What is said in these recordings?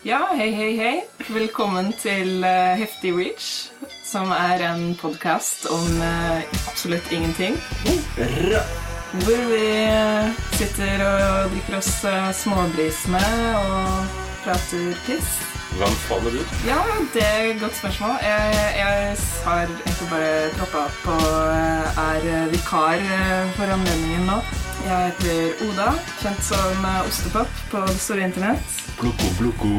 Ja, hei, hei, hei. Velkommen til eh, Heftig Reach, som er en podkast om eh, absolutt ingenting. Hvor vi eh, sitter og drikker oss småbrisene og prater piss. Hvem faen er du? Ja, det er et godt spørsmål. Jeg, jeg har egentlig bare troppa opp og er vikar for anledningen nå. Jeg heter Oda, kjent som eh, Ostepop på det store internett. Bloko, bloko.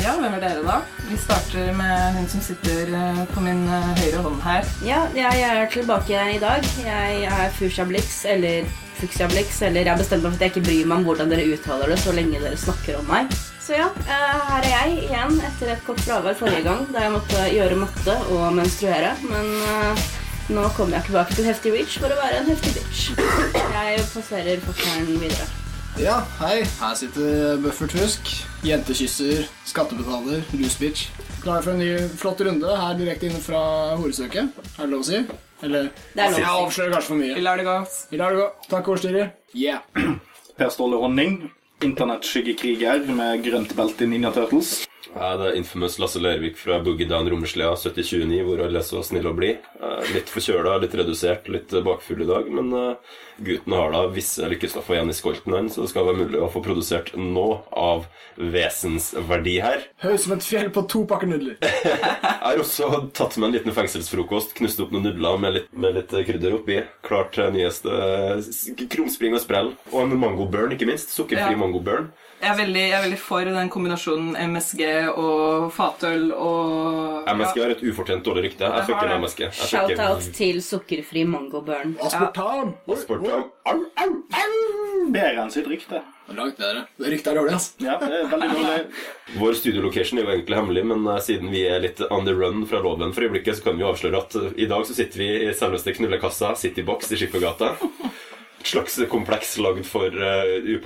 Ja, hvem er dere, da? Vi starter med hun som sitter eh, på min eh, høyre hånd her. Ja, jeg er tilbake i dag. Jeg er Blix, eller Blix, eller jeg bestemmer meg for at jeg ikke bryr meg om hvordan dere uttaler det, så lenge dere snakker om meg. Så ja, eh, her er jeg igjen etter et kort fravær forrige gang, da jeg måtte gjøre matte og menstruere. Men nå kommer jeg tilbake til Heftig witch for å være en heftig bitch. Jeg passerer fortaren videre. Ja, hei. Her sitter Buffert Husk. Jentekysser, skattebetaler, rusbitch. Klar for en ny flott runde her direkte inne fra horesøket. Er det lov å si? Eller Det er lov å si. Jeg avslører kanskje for mye. Vi lar det gå. Vi lar det gå. Takk, ordstyrer. Yeah. Per Ståle Honning, internettskyggekriger med grønt belte i Ninja Turtles. Ja, det er infamous Lasse Lervik fra Boogie Down Rommerslia 7029, hvor alle er så snille og blide. Eh, Litt forkjøla, litt redusert, litt eh, bakfull i dag, men eh, gutten har da visse lykkestoffer igjen i skolten hans, så det skal være mulig å få produsert noe av vesensverdi her. Høy som et fjell på to pakker nudler. Jeg har også tatt med en liten fengselsfrokost, knust opp noen nudler med litt, med litt krydder oppi. Klart til nyeste eh, krumspring og sprell. Og en mango burn, ikke minst. Sukkerfri Ja. mango burn. Jeg er, veldig, jeg er veldig for den kombinasjonen MSG og fatøl og MSG har et ufortjent dårlig rykte. Jeg fucker. MSG. Jeg Shout-out til sukkerfri mangobørn. Aspartam. Aspartam. Au, au, au! Bedre enn sitt rykte. Langt bedre. Det ryktet er dårlig, ass. Ja, det er veldig dårlig. Vår studiolocation er jo egentlig hemmelig, men eh, siden vi er litt on the run fra loven for øyeblikket, så kan vi jo avsløre at eh, i dag så sitter vi i selveste knullekassa, Citybox i Skippergata. Slags kompleks lagd for uh, Kulebule,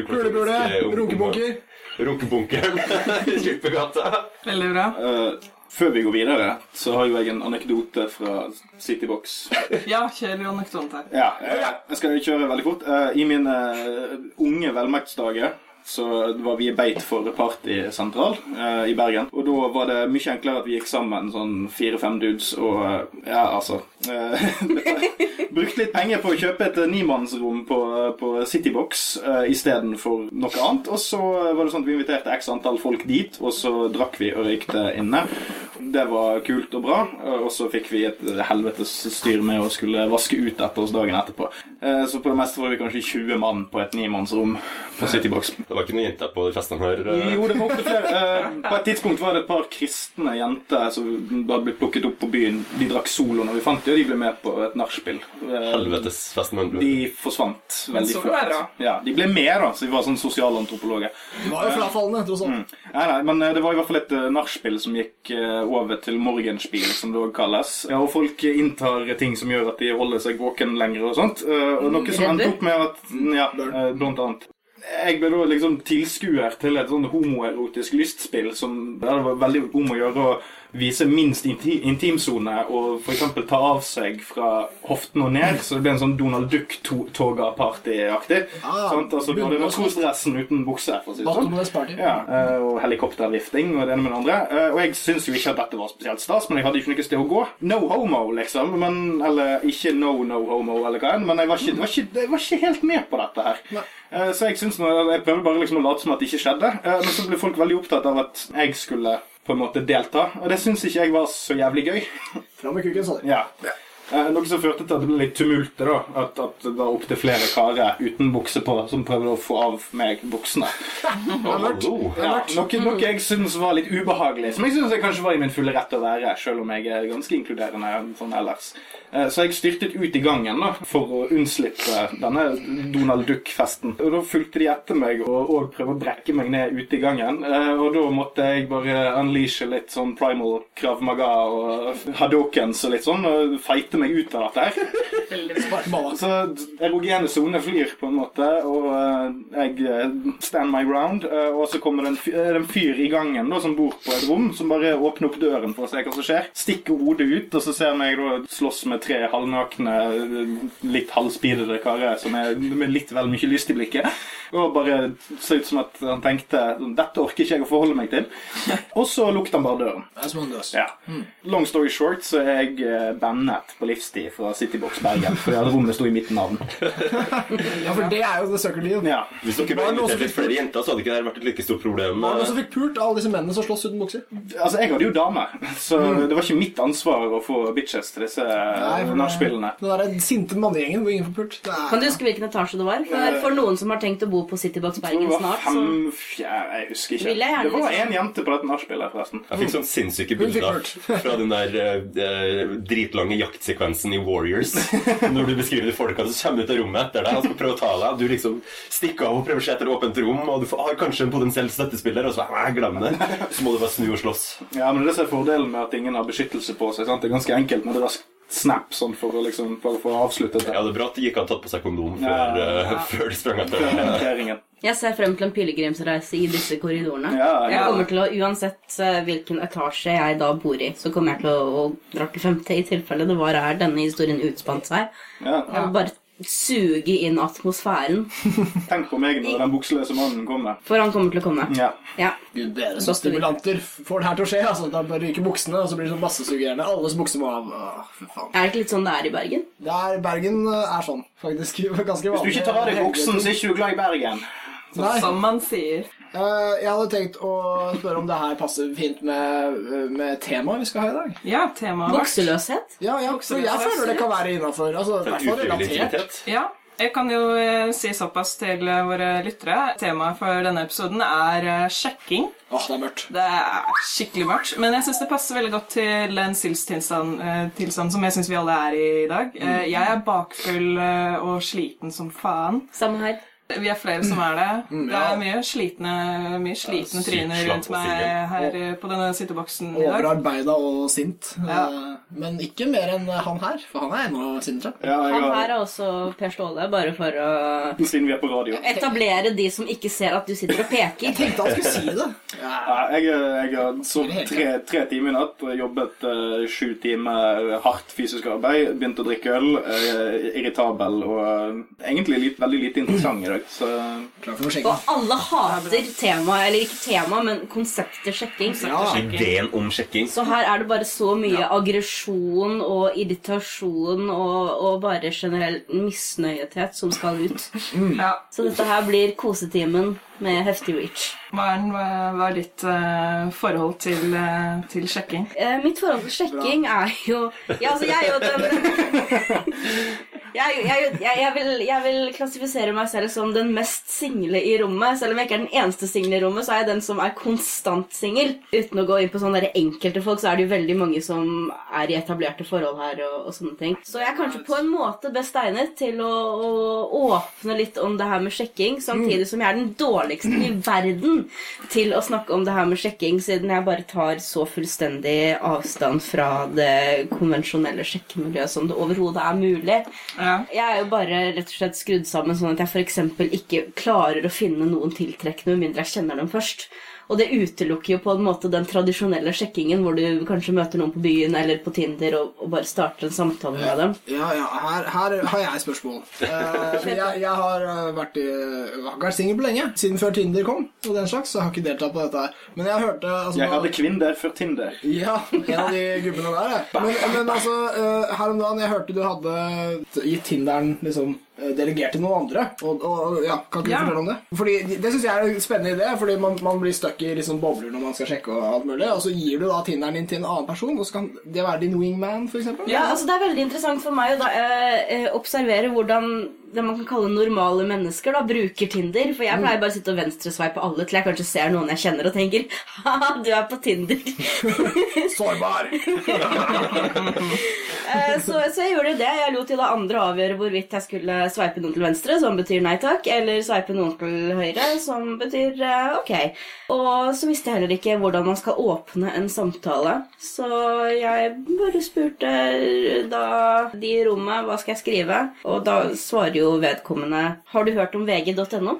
uplatoniske ungdommer. runkebunker. Runkebunkeren i Skippergata. Veldig bra. Uh, før vi går videre, så har jo jeg en anekdote fra Citybox. Ja, kjedelig anekdote. Ja, eh, jeg skal kjøre veldig fort. Uh, I mine eh, unge velmaktsdager så var vi beit for partysentral eh, i Bergen. Og da var det mye enklere at vi gikk sammen, sånn fire-fem dudes, og eh, ja, altså eh, Brukte litt penger på å kjøpe et nimannsrom på, på Citybox uh, istedenfor noe annet. Og så var det sånn at vi inviterte x antall folk dit, og så drakk vi og røykte inne. Det var kult og bra, eh, og så fikk vi et helvetes styr med å skulle vaske ut etter oss dagen etterpå. Eh, Så på det meste var vi kanskje 20 mann på et nimannsrom på Citybox. Det var ikke noen jenter på festen her. eh. Jo, det var opptil flere. Eh, På et tidspunkt var det et par kristne jenter som hadde blitt plukket opp på byen. De drakk solo når vi fant dem, og de ble med på et nachspiel. Eh, Helvetes fest, med andre ord. De forsvant veldig solo er bra. Ja, de ble med, da, så vi var sånn sosialantropologer. De var jo frafallende, tross alt. Nei, nei, men det var i hvert fall et nachspiel som gikk over til morgenspiel, som det også kalles. Ja, og folk inntar ting som gjør at de holder seg våken lenger og sånt. Og noe som endte opp med at Ja, eh, blant annet. Jeg ble da liksom tilskuer til et sånn homoerotisk lystspill som det var veldig om å gjøre å vise minst inti intimsone og f.eks. ta av seg fra hoften og ned, så det ble en sånn Donald Duck-toga-party-aktig. Ah, sånn, Altså, du hadde narkosdressen uten bukse, for å si det sånn. Ja, eh, og helikoptervifting og det ene med det andre. Eh, Og jeg syns jo ikke at dette var spesielt stas, men jeg hadde ikke noe sted å gå. No homo, liksom. Men, eller ikke no no homo, eller hva enn. Men jeg var, ikke, var ikke, jeg var ikke helt med på dette her. Nei. Så jeg synes jeg prøver bare liksom å late som at det ikke skjedde. Eh, Men så ble folk veldig opptatt av at jeg skulle på en måte delta. Og det syns ikke jeg var så jævlig gøy. Fram med kuken, sa de. Ja. Eh, Noe som førte til at det ble litt tumult. da At, at det var opptil flere karer uten bukse på som prøvde å få av meg buksene. Hallo. Ja, noe, noe jeg syns var litt ubehagelig. Som jeg syns jeg kanskje var i min fulle rett å være, selv om jeg er ganske inkluderende sånn ellers. Eh, Så jeg styrtet ut i gangen da for å unnslippe denne Donald Duck-festen. Og Da fulgte de etter meg og, og prøvde å brekke meg ned ute i gangen. Eh, Og da måtte jeg bare unleashe litt sånn primal krav maga og hadokens og litt sånn, og fighte rote meg ut av dette. Så erogene sone flyr på en måte, og eh, jeg eh, stand my ground. eh, og så kommer det en, fyr, i gangen da, som bor på et rom, som bare åpner opp døren for å se hva som skjer. Stikker hodet ut, og så ser meg da slåss med tre halvnakne, litt halvspidede karer som er med litt vel mye lyst i blikket. Og bare så ut som at han tenkte dette orker ikke jeg å forholde meg til. Og så lukket han bare døren. Det. Ja. Long story short så er jeg eh, bannet på livstid fra Citybox Bergen fordi at rommet sto i mitt navn. Ja, for det er jo the Circle deal. Ja. Hvis dere det som inviterte litt flere jenter, så hadde ikke det vært et like stort problem. Var det noen eh, som fikk pult alle disse mennene som slåss uten bukser? Altså, jeg hadde jo dame, så det var ikke mitt ansvar å få bitches til disse det- nachspielene. Den der sinte mannegjengen hvor ingen får pult. Kan du huske hvilken etasje det var? For, for noen som har tenkt å bo på Citybox Det Bergen snart, så jeg husker ikke. Jeg Det var én jente på dette nachspielet, forresten. Jeg fikk sånn sinnssyke bilder fra den der uh, dritlange jaktsekvensen i Warriors. Når du beskriver de folka som kommer ut av rommet etter deg og skal prøve å ta deg. Du liksom stikker av og prøver å se etter åpent rom, og du får, har kanskje en potensiell støttespiller, og så «Æ, glem det. Så må du bare snu og slåss. Ja, men det er er fordelen med at ingen har beskyttelse på seg. Sant? Det er ganske enkelt med det raskt snap sånn for å liksom, bare få avslutte det. Ja, det er bra at de ikke hadde tatt på seg kondom før, Ja. uh, før de sprang etter Jeg ser frem til en pilegrimsreise i disse korridorene. Ja, Jeg kommer til å, Uansett eh, hvilken etasje jeg da bor i, så kommer jeg til å, å dra til femte i tilfelle det var her denne historien utspant seg. ja. Og bare suge inn atmosfæren. Tenk på meg når den bukseløse mannen kommer. For han kommer til å komme. Ja. Ja. Gud bedre så stimulanter får det her til å skje. altså. Da bare ryker buksene, og så blir det sånn massesuggerende. Alles bukser må av. Åh, fy faen. Er det ikke litt sånn det er i Bergen? Det er, Bergen eh, er sånn, faktisk. Ganske vanlig. Hvis du ikke tar av deg buksen, så er ikke du glad i Bergen. Nei. Som man sier. Eh, jeg hadde tenkt å spørre om det her passer fint med, med temaet vi skal ha i dag. Ja, temaet Vokseløshet? Ja, ja, for jeg føler det kan være innafor. Altså, i hvert fall relatert. Ja, jeg kan jo eh, si såpass til eh, våre lyttere. Temaet for denne episoden er sjekking. Åh, det er mørkt. Det er skikkelig mørkt, men jeg syns det passer veldig godt til en sinnstilstand tilstand som jeg syns vi alle er i i dag. Eh, Jeg er bakfull og sliten som faen. Samme her. Vi er flere som er det. Mm, Det er mye slitne, mye slitne tryner rundt meg her og, på denne sitteboksen i dag. Overarbeida og sint. Ja. Eh, Men ikke mer enn han her, for han er ennå sintere. Ja, Han har, her er også Per Ståle, bare for å siden vi er på radio. etablere de som ikke ser at du sitter og peker. Jeg Tenkte han skulle si det. Ja. Ja, jeg, jeg har sovet tre, tre timer i natt jobbet uh, sju timer hardt fysisk arbeid. Begynt å drikke øl. uh, irritabel og uh, egentlig litt, veldig lite interessant i dag. Så Klar for noe skjegg. Og alle hater tema, eller ikke tema, men konseptet sjekking. Ja. Ideen om sjekking. Så her er det bare så mye aggresjon og irritasjon og, og bare generell misnøyethet som skal ut. Ja. Så dette her blir kosetimen med heftig reach. Hva er, hva er ditt uh, forhold til, uh, til sjekking? Uh, mitt forhold til sjekking er jo Ja, altså, jeg er jo den jeg, jeg, jeg, vil, jeg vil klassifisere meg selv som den mest single i rommet. Selv om jeg ikke er den eneste single i rommet, så er jeg den som er konstant singel. Uten å gå inn på sånne enkelte folk, så er det jo veldig mange som er i etablerte forhold her. og, og sånne ting. Så jeg er kanskje på en måte best egnet til å, å åpne litt om det her med sjekking, samtidig som jeg er den dårligste i verden til å snakke om det her med sjekking, siden jeg bare tar så fullstendig avstand fra det konvensjonelle sjekkemiljøet som det overhodet er mulig. Ja. Jeg er jo bare rett og slett skrudd sammen sånn at jeg f.eks. ikke klarer å finne noen tiltrekkende med mindre jeg kjenner dem først. Og det utelukker jo på en måte den tradisjonelle sjekkingen hvor du kanskje møter noen på byen eller på Tinder og, og bare starter en samtale med dem. Ja, ja, her, her har jeg spørsmål. Eh, jeg, jeg har eh, vært, i, har vært singel på lenge. Siden før Tinder kom, og den slags, så jeg har ikke deltatt på dette. her. Men jeg hørte altså, jeg hadde kvinner før Tinder. Ja, en av de gubbene der, jeg. Men, men altså, eh, her om dagen, jeg hørte du hadde gitt Tinderen liksom delegert til noen andre. Og, og ja, Kan ikke du Ja. fortelle om det? Fordi Det, syns jeg er en spennende idé, fordi man, man blir stuck i liksom bobler når man skal sjekke. Og alt mulig Og så gir du da Tinderen din til en annen person, og så kan det være din wingman, f.eks. Ja, altså Det er veldig interessant for meg å da, eh, eh, observere hvordan det man kan kalle normale mennesker da, bruker Tinder. For jeg pleier bare å sitte og venstresveipe alle til jeg kanskje ser noen jeg kjenner og tenker Haha, du er på Tinder. Sårbar! Eh, så, så jeg gjorde det. Jeg lot jo da andre avgjøre hvorvidt jeg skulle sveipe noen til venstre, som betyr nei takk, eller sveipe noen til høyre, som betyr eh, ok. Og så visste jeg heller ikke hvordan man skal åpne en samtale, så jeg bare spurte da de i rommet hva skal jeg skrive, og da svarer jo vedkommende har du hørt om vg.no?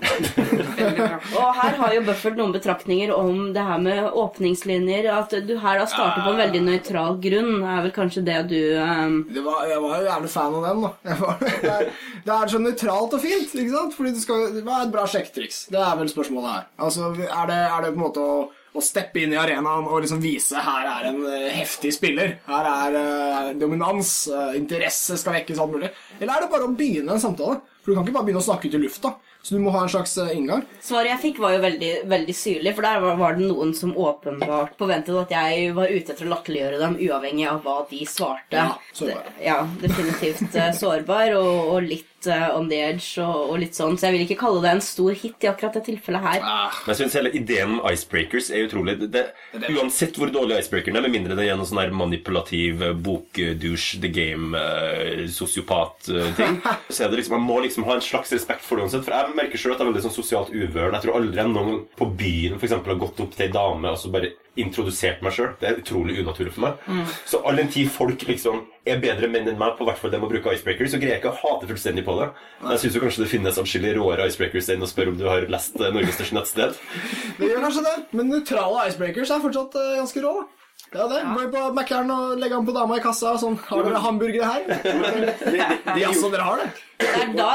og her har jo Buffert noen betraktninger om det her med åpningslinjer, at du her da starter på en veldig nøytral grunn, er vel kanskje det du um, Det var, jeg var jo jævlig fan av den, da. Jeg var, det, er, det er så nøytralt og fint, ikke sant? Fordi det skal Hva er et bra sjekketriks? Det er vel spørsmålet her. Altså, er det, er det på en måte å, å steppe inn i arenaen og liksom vise her er en eh, heftig spiller? Her er uh, dominans, Uh, interesse skal vekkes, alt mulig? Eller er det bare å begynne en samtale? For du kan ikke bare begynne å snakke ut i lufta. Så du må ha en slags inngang. Svaret jeg fikk, var jo veldig, veldig syrlig, for der var, det noen som åpenbart forventet at jeg var ute etter å latterliggjøre dem, uavhengig av hva de svarte. Ja, sårbar. Ja, definitivt sårbar, og, og litt eh, on the edge, og, og litt sånn. Så jeg vil ikke kalle det en stor hit i akkurat det tilfellet her. Men jeg synes hele ideen om icebreakers er utrolig. Det, det, uansett hvor dårlig icebreakeren er, med mindre det er noen sånn her manipulativ eh, bokdouche, the game-sosiopat-ting, så er det liksom, man må liksom ha en slags respekt for det uansett. For jeg merker selv at jeg er veldig sånn sosialt uvøren. Jeg tror aldri jeg noen gang på byen for eksempel, har gått opp til ei dame og så bare introdusert meg sjøl. Det er utrolig unaturlig for meg. Så all den tid folk liksom er bedre menn enn meg på hvert fall dem å bruke icebreakers, så greier jeg ikke å hate fullstendig på det. Men jeg syns kanskje det finnes atskillig råere icebreakers enn å spørre om du har lest eh, Norges største nettsted. Det gjør kanskje det, men nøytrale icebreakers er fortsatt eh, ganske rå. da. Det er det. Ja. Bare på Mækkern og legge an på dama i kassa. og Sånn, har dere hamburgere her? Jaså, dere har det? Det er da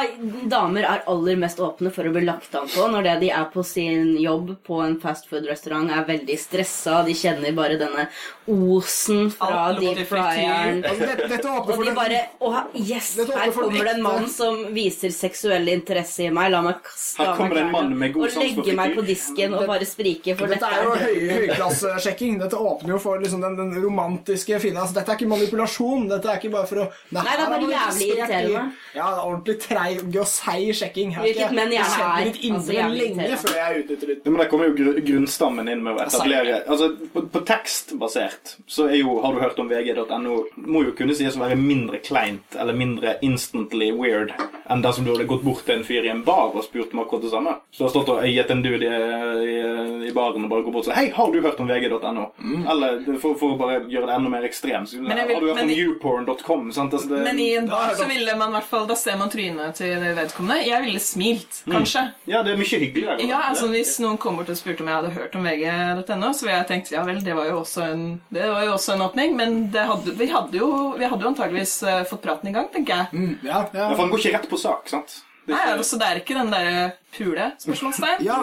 damer er aller mest åpne for å bli lagt an på. Når det de er på sin jobb på en fastfood-restaurant, er veldig stressa. De kjenner bare denne osen fra deep fryeren. Altså, Og de bare Å, yes! Her kommer det en mann som viser seksuell interesse i meg. La meg kaste av kommer meg det klærne med god og legge meg på disken og bare sprike. For Dette er jo høy, høyklassesjekking. Dette åpner jo for liksom den, den romantiske fine altså, Dette er ikke manipulasjon. Dette er ikke bare for å Nei, det er bare jævlig irriterende. Ja, det ordentlig treig og seig sjekking. Her Hvilket jeg- menn gjerne er. litt Altså, innre lenge irriterende. før jeg litt Ja, men Der kommer jo gru- grunnstammen inn med å etablere Altså, På, på tekstbasert så er jo Har du hørt om vg.no må jo kunne sies å være mindre kleint eller mindre instantly weird enn dersom du hadde gått bort til en fyr i en bar og spurt om akkurat det samme. Så du har stått og gitt en dude i, i, i baren og bare gått bort og sagt Hei, har du hørt om vg.no? Eller for, for å bare gjøre det enda mer ekstremt. jeg Har du hørt om youporn.com? Altså, Men i en bar så ville man i hvert fall Da ser man trynet til vedkommende. Jeg ville smilt, kanskje. Ja, det er mye hyggelig. Ja, altså Hvis noen kom bort og spurte om jeg hadde hørt om vg.no, så ville jeg tenkt ja vel, det var jo også en, det var jo også en åpning. Men det hadde, vi, hadde jo, vi hadde jo antageligvis eh, fått praten i gang, tenker jeg. Mm, Ja, ja. Ja, for han går ikke rett på sak, sant? Det Nei, altså Det er ikke den derre pule? spørsmålstegn. ja.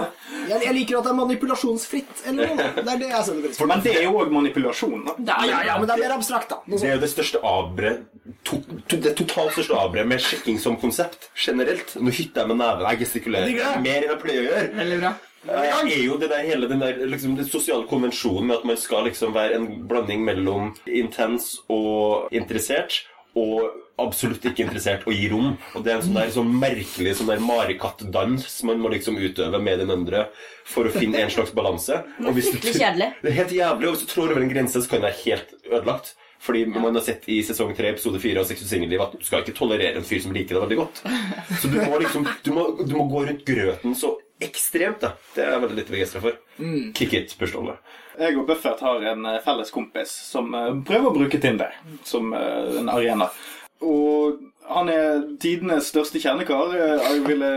Jeg, jeg liker at det er manipulasjonsfritt. Eller noe. Det er det jeg setter pris på. Men det er jo òg manipulasjon. da. Det er, Ja, ja, men det er mer abstrakt, da. Noe Det er jo det største avbre to, to, Det totalt største avbre med sjekking som konsept generelt. Nå hytter jeg med neven. Jeg gestikulerer mer enn jeg pleier å gjøre. Veldig bra. Jeg er jo det der, hele den der liksom, den sosiale konvensjonen med at man skal liksom være en blanding mellom intens og interessert, og absolutt ikke interessert å gi rom. Og det er en sånn der sånn merkelig sånn der marekattdans man må liksom utøve med den andre for å finne en slags balanse. Og hvis du, det er helt jævlig, og hvis du trår over en grense, så kan det være helt ødelagt. Fordi man har sett i sesong 3, episode 4 av Sex og singelliv at du skal ikke tolerere en fyr som liker deg veldig godt. Så du må liksom Du må, du må gå rundt grøten så ekstremt, da. Det er jeg veldig litt begeistra for. Kick it, Børståle. Jeg og Buffett har en eh, felles kompis som eh, prøver å bruke Tinder som eh, en arena. Og han er tidenes største kjernekar. Eh, Jeg ville,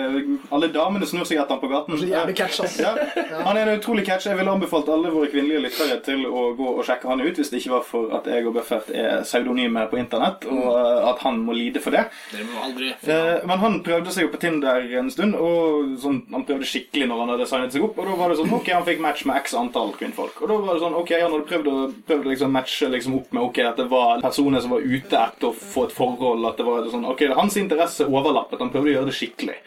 alle damene snur seg etter han på gaten. Ja. Han er en utrolig catch. Jeg ville anbefalt alle våre kvinnelige lyttere til å gå og sjekke han ut, hvis det ikke var for at jeg og Buffett er pseudonyme på internett, og eh, at han må lide for det. Det må aldri Eh, Men han prøvde seg jo på Tinder en stund, og sånn, han prøvde skikkelig når han hadde signet seg opp. Og da var det sånn, ok, han fikk match med x antall kvinnfolk. Og da var det sånn, ok, han hadde prøvd å prøvd liksom matche liksom opp med ok, at det var personer som var ute etter å få et forhold, at det var sånn sånn Ok, hans interesse overlappet. Han prøvde å gjøre det skikkelig.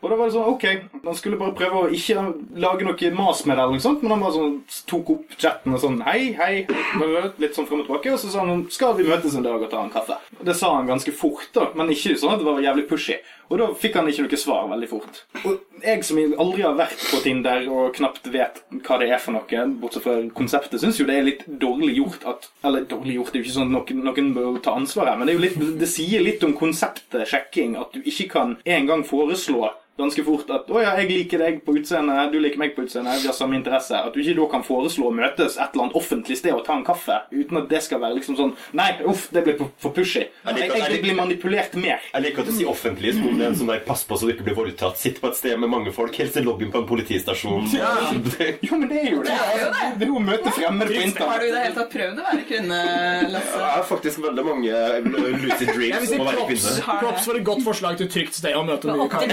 Og da var det sånn Ok, han skulle bare prøve å ikke lage noe mas med det, eller noe sånt, men han bare sånn tok opp chatten og sånn Hei, hei. Litt sånn frem og tilbake. Og så sa han Skal vi møtes en dag og ta en kaffe? Det sa han ganske fort, da, men ikke sånn at det var jævlig pushy. Og da fikk han ikke noe svar veldig fort. Og jeg som aldri har vært på Tinder og knapt vet hva det er for noe, bortsett fra konseptet, syns jo det er litt dårlig gjort at Eller dårlig gjort, det er jo ikke sånn at noen, noen bør ta ansvar her, men det, litt, det sier litt om konseptet sjekking at du ikke kan engang foreslå ganske fort at 'Å ja, jeg liker deg på utseendet, du liker meg på utseendet, vi har samme interesse'. At du ikke da kan foreslå å møtes et eller annet offentlig sted og ta en kaffe, uten at det skal være liksom sånn 'Nei, uff, det blir for, pushy'. Jeg liker- Jeg, jeg jeg blir manipulert mer. Jeg liker at du sier offentlig som om det er en sånn der pass på så du ikke blir voldtatt. Sitt på et sted med mange folk, helst i lobbyen på en politistasjon. Ja. Jo, men det er jo det. Det er jo å møte fremmede på Har du i det hele tatt prøvd å være kvinne, Lasse? Jeg har faktisk veldig mange lucid dreams om å være kvinne. Props for et godt forslag til trygt sted å møte nye karer.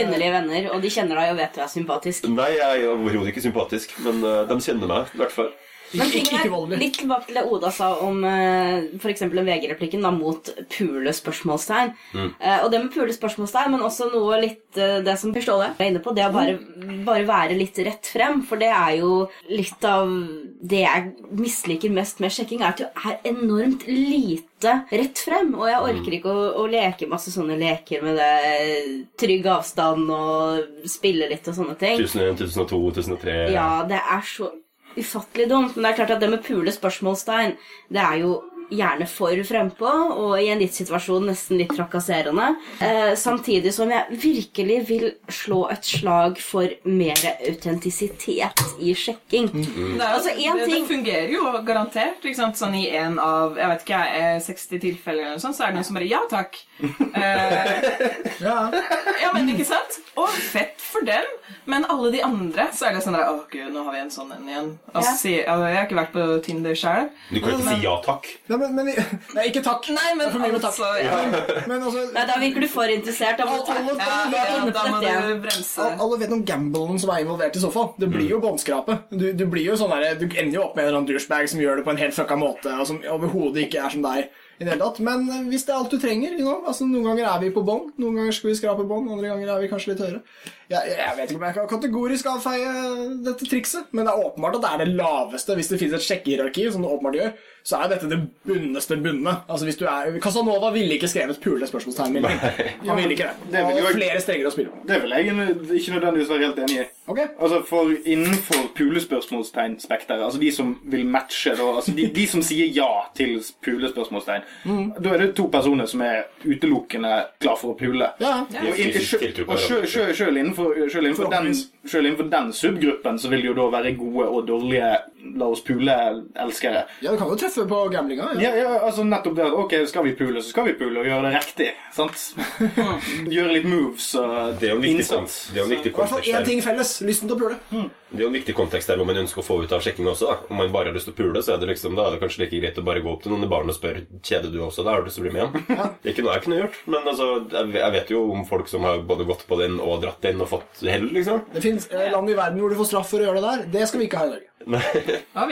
Kvinnelige venner, og de kjenner deg og vet du er sympatisk. Nei, jeg er overhodet ikke sympatisk, men eh, de kjenner meg, i hvert fall. Men Ikke- ikke voldelig. litt tilbake til det Oda sa om uh, f.eks. den VG-replikken mot pule spørsmålstegn. Eh, og det med pule spørsmålstegn, men også noe litt uh, det som Per Ståle er inne på, det å bare, bare være litt rett frem. For det er jo litt av det jeg misliker mest med sjekking, er at du er enormt lite rett frem. Og jeg orker ikke å, å leke masse sånne leker med det trygg avstand og spille litt og sånne ting. 1001, 1002, 1003 Ja, det er så ufattelig dumt. Men det er klart at det med pule spørsmålstegn, det er jo gjerne for frempå, og i en gitt situasjon nesten litt trakasserende. Eh, samtidig som jeg virkelig vil slå et slag for mer autentisitet i sjekking. Det, er, jo- Altså, en det, det fungerer jo garantert. Ikke sant? Sånn I en av jeg vet ikke, eh, 60 tilfeller eller sånn, så er det noen som bare Ja takk. Eh, Ja. ja, men ikke sant? Og fett for dem. Men alle de andre, så er det sånn der, Å, gud, nå har vi en sånn en igjen. Altså, Ja. Jeg har ikke vært på Tinder sjøl. Du kan ikke si ja takk. Nei, men, men Nei, ikke takk. Nei, men for mye med takk. altså ja. Men altså Nei, Da virker du for interessert. Alle- Ja, ta da må du bremse. Alle vet om gamblen som er involvert i så fall. Det blir jo båndskrape. Du, du blir jo sånn der, du ender jo opp med en eller annen douchebag som gjør det på en helt fucka måte, og som overhodet ikke er som deg. i det hele tatt. Men eh, hvis det er alt du trenger you know? altså, Noen ganger er vi på bånd, noen ganger skal vi skrape bånd, andre ganger er vi kanskje litt høyere. Jeg, jeg vet ikke om jeg kan kategorisk avfeie dette trikset, men det er åpenbart at det er det laveste. Hvis det finnes et sjekkehierarki, som det åpenbart gjør, så er dette det bunneste bunne. Altså, hvis du er... Casanova ville ikke skrevet pule spørsmålstegn. Han ville ikke det. Det Det vil jo- flere strenger å spille på. Det vil jeg ikke nødvendigvis være helt enig i. Okay. Altså for Innenfor pulespørsmålstegnspekteret, altså de som vil matche da, altså de, de som sier ja til pulespørsmålstegn, da er det to personer som er utelukkende klar for å pule. Ja. Og, og, og sjø- sjø- selv innenfor, selv innenfor, den, selv innenfor den subgruppen så vil det jo da være gode og dårlige la oss pule-elskere. Ja, du kan jo treffe på gamblinga. Ja. Ja, ja, altså nettopp det ok, skal vi pule, så skal vi pule og gjøre det riktig. sant? Gjøre litt moves og innsats. det er jo en viktig I hvert fall kontekst én ting felles. Lysten til å pule. Det er jo en viktig kontekst der hvor man ønsker å få ut av sjekking også. da. Om man bare har lyst til å pule, så er det liksom, da er det kanskje like greit å bare gå opp til noen i baren og spørre kjeder du også. Da har du lyst til å bli med igjen. Det er ikke noe jeg kunne gjort, men altså, jeg vet jo om folk som har både gått på den og dratt den og fått hell, liksom. Det fins land i verden hvor du får straff for å gjøre det der. Det skal vi ikke ha i Norge. Nei.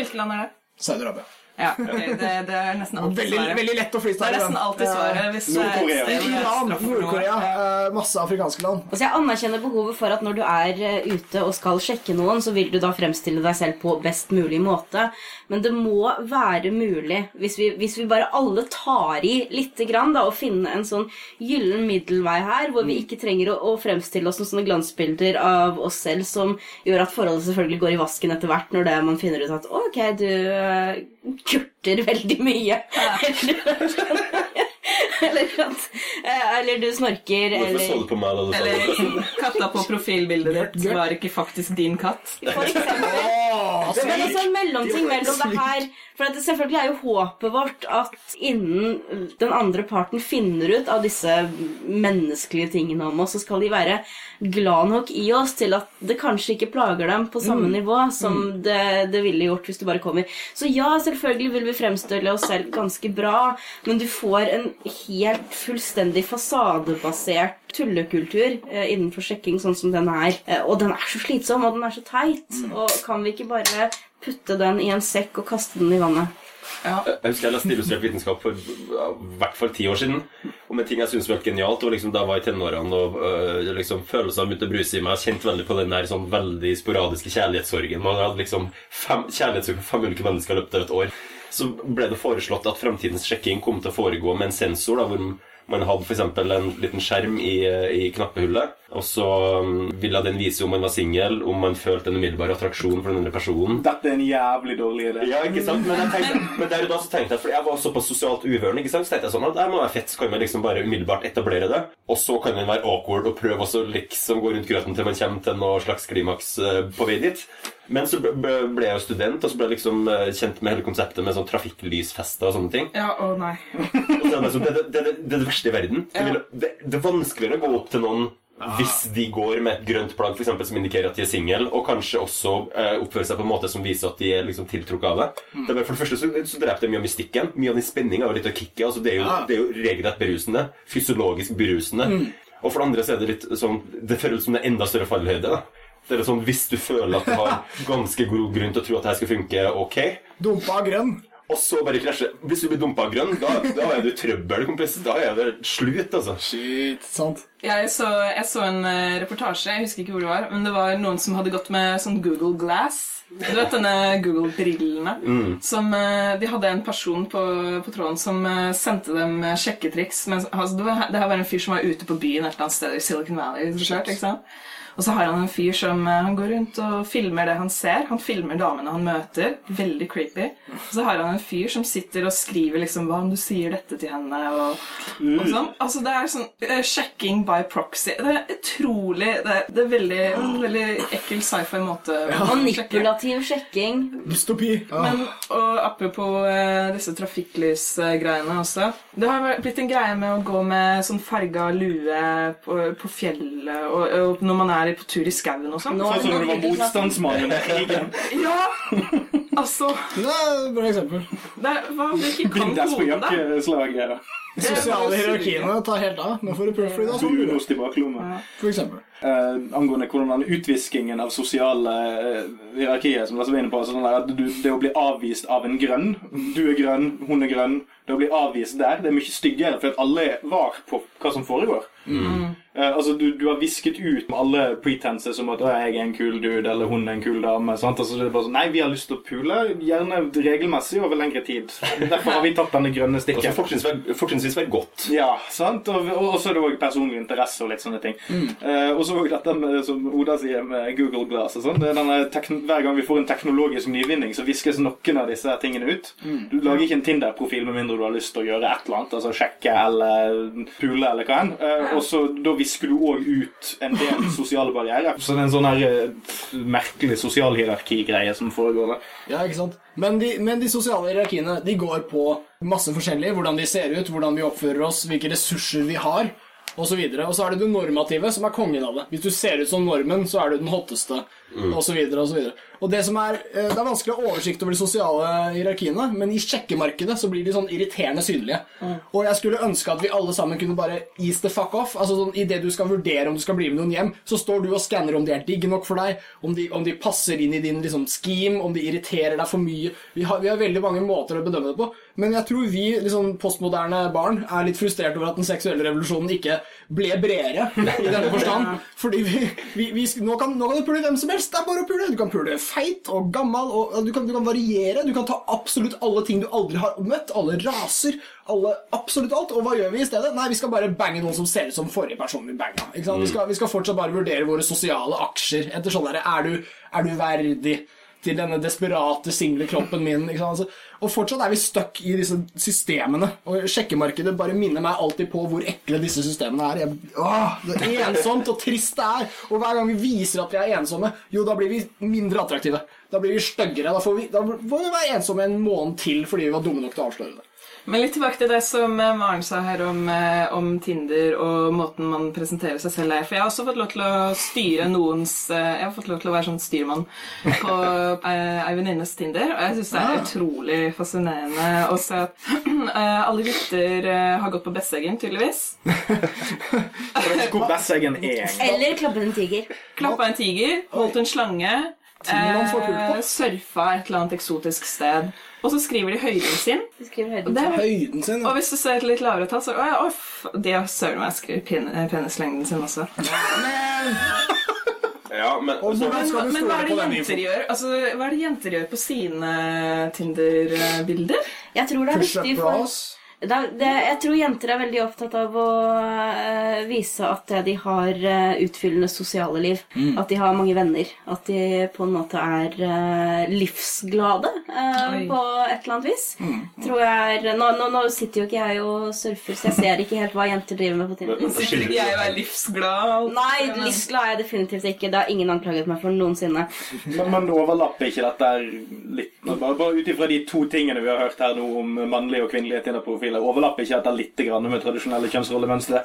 Hvilket land er det? Saudi-Arabia. Ja, det, det er nesten alltid Veldig, svaret. veldig lett å Det er nesten alltid svaret. Et Nord-Korea. Iran. Nord-Korea, eh, masse afrikanske land. Altså Jeg anerkjenner behovet for at når du er eh, ute og skal sjekke noen, så vil du da fremstille deg selv på best mulig måte. Men det må være mulig, hvis vi, hvis vi bare alle tar i lite grann, da, og finne en sånn gyllen middelvei her, hvor vi ikke trenger å, å fremstille oss som sånne glansbilder av oss selv som gjør at forholdet selvfølgelig går i vasken etter hvert, når det man finner ut at ok, du eh, kurter veldig mye. eller, at, eh, eller du snorker, Hvorfor så eller du på meg da du sa det? Katta på profilbildet ditt var ikke faktisk din katt. For eksempel. Men også en mellomting mellom det her For at det selvfølgelig er jo håpet vårt at innen den andre parten finner ut av disse menneskelige tingene om oss, så skal de være glad nok i oss til at det kanskje ikke plager dem på samme nivå som det, det ville gjort hvis du bare kommer. Så ja, selvfølgelig vil vi fremstille oss selv ganske bra, men du får en helt fullstendig fasadebasert tullekultur eh, innenfor sjekking, sånn som den er. Eh, og den er så slitsom, og den er så teit. Og kan vi ikke bare putte den i en sekk og kaste den i vannet? Ja. Jeg husker jeg leste illustrert vitenskap for i hvert fall ti år siden. Om en ting jeg syntes var genialt. Og liksom da jeg var i tenårene og øh, liksom følelsene begynte å bruse i meg. Jeg kjente veldig på den der sånn veldig sporadiske kjærlighetssorgen. Man hadde liksom fem, kjærlighetssorg for fem ulike mennesker i løpet av et år. Så ble det foreslått at fremtidens sjekking kom til å foregå med en sensor. da, hvor man hadde f.eks. en liten skjerm i, i knappehullet, og så um, ville den vise om man var singel, om man følte en umiddelbar attraksjon for den andre personen. Dette er en jævlig dårlig idé. Ja, ikke sant? Men, tenkte, men der og da så tenkte jeg, for jeg var såpass sosialt uvørende, ikke sant? så tenkte jeg sånn at det må være fett, så kan man liksom bare umiddelbart etablere det. Og så kan man være awkward og prøve å liksom gå rundt grøten til man kommer til noe slags klimaks eh, på vei dit. Men så ble, jeg jo student, og så ble jeg liksom eh, kjent med hele konseptet med sånn trafikklysfester og sånne ting. Ja, å nei. Og så er det, det, det, det, det er det verste i verden. Det, vil, det, det er vanskeligere å gå opp til noen hvis de går med et grønt plagg for eksempel, som indikerer at de er single, og kanskje også eh, oppfører seg på en måte som viser at de er liksom, tiltrukket av det. det er, for det første så, så dreper det mye av mystikken. Mye av den spenninga og litt av kicket. Altså, det, er jo, det er jo regelrett berusende. Fysiologisk berusende. Og for det andre så er det litt sånn Det føles som det er enda større fallhøyde. da. Det er sånn, Hvis du føler at du har ganske god grunn til å tro at det skal funke ok, Dumpa grønn. og så bare krasje Hvis du blir dumpa grønn, da, da er du i trøbbel, kompis. Da er det slutt, altså. Shit, sant. Jeg så, jeg så en eh, reportasje, jeg husker ikke hvor det var, men det var noen som hadde gått med sånn Google Glass. Du vet denne Google-brillene? Som eh, De hadde en person på, på tråden som eh, sendte dem sjekketriks. Men, altså, det, var, det her var en fyr som var ute på byen et eller annet sted i Silicon Valley. så klart, ikke sant? Og så har han en fyr som eh, han går rundt og filmer det han ser. Han filmer damene han møter. Veldig creepy. Og så har han en fyr som sitter og skriver liksom Hva om du sier dette til henne? Og, og sånn. Altså Det er sånn uh, sjekking by proxy. Det er utrolig Det er, det er veldig, en veldig ekkel sci-fi måte Ja. Manipulativ sjekking. Dystopi. Ja. Men, og apropos uh, disse trafikklysgreiene også. Det har blitt en greie med å gå med sånn farga lue på, på fjellet og, og når man er på tur i skauen og sånn. Sånn som du var motstandsmann under krigen. Ja! Altså Det er et bra eksempel. det Hva om du ikke kan Binders på jakkeslaget. De sosiale hierarkiene tar helt av. Nå får du det er sånn. Brunost i baklomma. For eksempel. eh, angående hvordan den utviskingen av sosiale eh, hierarkier som Lasse var inne på, altså sånn der at du, Det å bli avvist av en grønn Du er grønn, hun er grønn. Det å bli avvist der, det er mye styggere, for at alle er var på hva som foregår. Eh, altså, du, du har visket ut med alle pretenses som at 'jeg er en kul dude', eller 'hun er en kul dame'. Sant? Altså, det er bare sånn, Nei, vi har lyst til å pule, gjerne regelmessig over lengre tid. Derfor har vi tatt denne grønne stikken. fortrinnsvis fortrinnsvis være godt. Ja, sant? Og, og, og så er det òg personlig interesse og litt sånne ting. Mm. Eh, og så òg dette med, som Oda sier med Google Glass og sånn. er Hver gang vi får en teknologisk nyvinning, så viskes noen av disse tingene ut. Mm. Du lager ikke en Tinder-profil med mindre du har lyst til å gjøre et eller annet. Altså sjekke eller pule eller hva enn. Eh, og så da visker du òg ut en del sosiale barrierer. Så det er en sånn her uh, merkelig sosialhierarki-greie som foregår der. Ja, ikke sant? Men de, men de sosiale hierarkiene de går på masse forskjellig. Hvordan de ser ut, hvordan vi oppfører oss, hvilke ressurser vi har, osv. Og så er det det normative, som er kongen av det. Hvis du ser ut som normen, så er du den hotteste, og så videre, og. Og det som er eh, Det er vanskelig å ha oversikt over de sosiale hierarkiene, men i sjekkemarkedet så blir de sånn irriterende synlige. Og jeg skulle ønske at vi alle sammen kunne bare ease the fuck off. Altså sånn, Idet du skal vurdere om du skal bli med noen hjem, så står du og skanner om de er digge nok for deg, om de, om de passer inn i din liksom, scheme, om de irriterer deg for mye. Vi har, vi har veldig mange måter å bedømme det på, men jeg tror vi liksom, postmoderne barn er litt frustrert over at den seksuelle revolusjonen ikke ble bredere i denne forstand. Fordi vi, vi, vi, nå, kan, nå kan det pule hvem som helst. Det er bare å pule. Du kan pule feit og gammel, og du kan, du kan variere. Du kan ta absolutt alle ting du aldri har møtt. Alle raser. Alle, absolutt alt. Og hva gjør vi i stedet? Nei, vi skal bare bange noen som ser ut som forrige person vi banga. Vi, skal, vi skal fortsatt bare vurdere våre sosiale aksjer etter sånn derre er, er du verdig til denne desperate, single kroppen min? Altså, og fortsatt er vi stuck i disse systemene. Og sjekkemarkedet bare minner meg alltid på hvor ekle disse systemene er. Jeg, åh, det er ensomt og trist det er. Og hver gang vi viser at vi er ensomme, jo, da blir vi mindre attraktive. Da blir vi styggere. Da da får vi være ensomme en måned til fordi vi var dumme nok til å avsløre det. Men litt tilbake til det som eh, Maren sa her om, eh, om Tinder og måten man presenterer seg selv er. For jeg har også fått lov til å styre noens eh, Jeg har fått lov til å være sånn styrmann på ei venninnes Tinder. Og jeg syns det er utrolig fascinerende å se at eh, alle gutter har gått på Besseggen, tydeligvis. Hvor Besseggen er. Eller klappa en tiger. Klappa en tiger, holdt en slange. Eh, surfa et eller annet eksotisk sted. Og så skriver de høyden sin. De skriver høyden det, Høyden sin. og hvis du ser et litt lavere tall, så å ja, off, De har søren meg skrevet pen, eh, penislengden sin også. Ja, men Og så, men, Men stole hva er det jenter gjør Altså, hva er det jenter gjør på sine Tinder-bilder? Jeg tror det er viktig for bras. Det, det, Jeg tror jenter er veldig opptatt av å uh, vise at de har uh, utfyllende sosiale liv. Mm. At de har mange venner. At de på en måte er uh, livsglade eh, på et eller annet vis. Mm. Tror jeg er, nå, nå, nå sitter jo ikke jeg og surfer, så jeg ser ikke helt hva jenter driver med på Tinder. Sitter ikke jeg og er livsglad? Nei, livsglad er jeg definitivt ikke. Det har ingen anklaget meg for noensinne. Men, men overlapper ikke dette litt Bare, bare ut ifra de to tingene vi har hørt her nå om mannlige og kvinnelige Tinder-profiler, overlapper ikke dette litt grann med tradisjonelle kjønnsrollemønstre?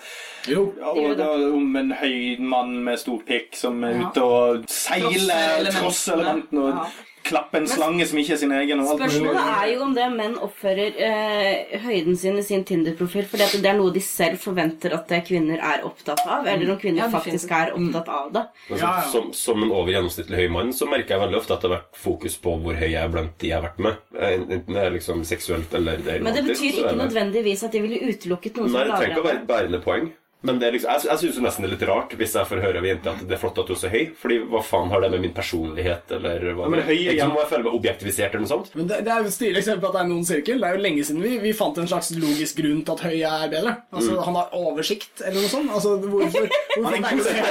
Jo. Ja, og da, om en høy mann med stor pikk som er Ja. ute og seiler, Trosser trosser elementene og Ja. Klapper en slange som ikke er sin egen. og alt mulig. Spørsmålet er jo om det menn oppfører eh, høyden sin i sin Tinder-profil fordi det er noe de selv forventer at kvinner er opptatt av, eller om kvinner Ja, faktisk er opptatt av det. Altså, Ja, ja. Som, som en over gjennomsnittlig høy mann så merker jeg veldig ofte at det har vært fokus på hvor høy jeg er blant de jeg har vært med. Eh, Enten det er liksom seksuelt eller det er Men det betyr ikke nødvendigvis at de ville utelukket noen som Nei, er det trenger ikke å være et bærende poeng. Men det liksom, jeg, jeg syns nesten det er litt rart hvis jeg får høre av jenter at det er flott at du er så høy. Fordi hva faen har det med min personlighet eller hva men høy, jeg, om jeg føle meg objektivisert eller noe sånt. Men det, det er jo et stilig eksempel at det er noen sirkel. Det er jo lenge siden vi, vi fant en slags logisk grunn til at høy er bedre. Altså, Han har oversikt, eller noe sånt. Altså, hvorfor, hvorfor Han er ikke så høy?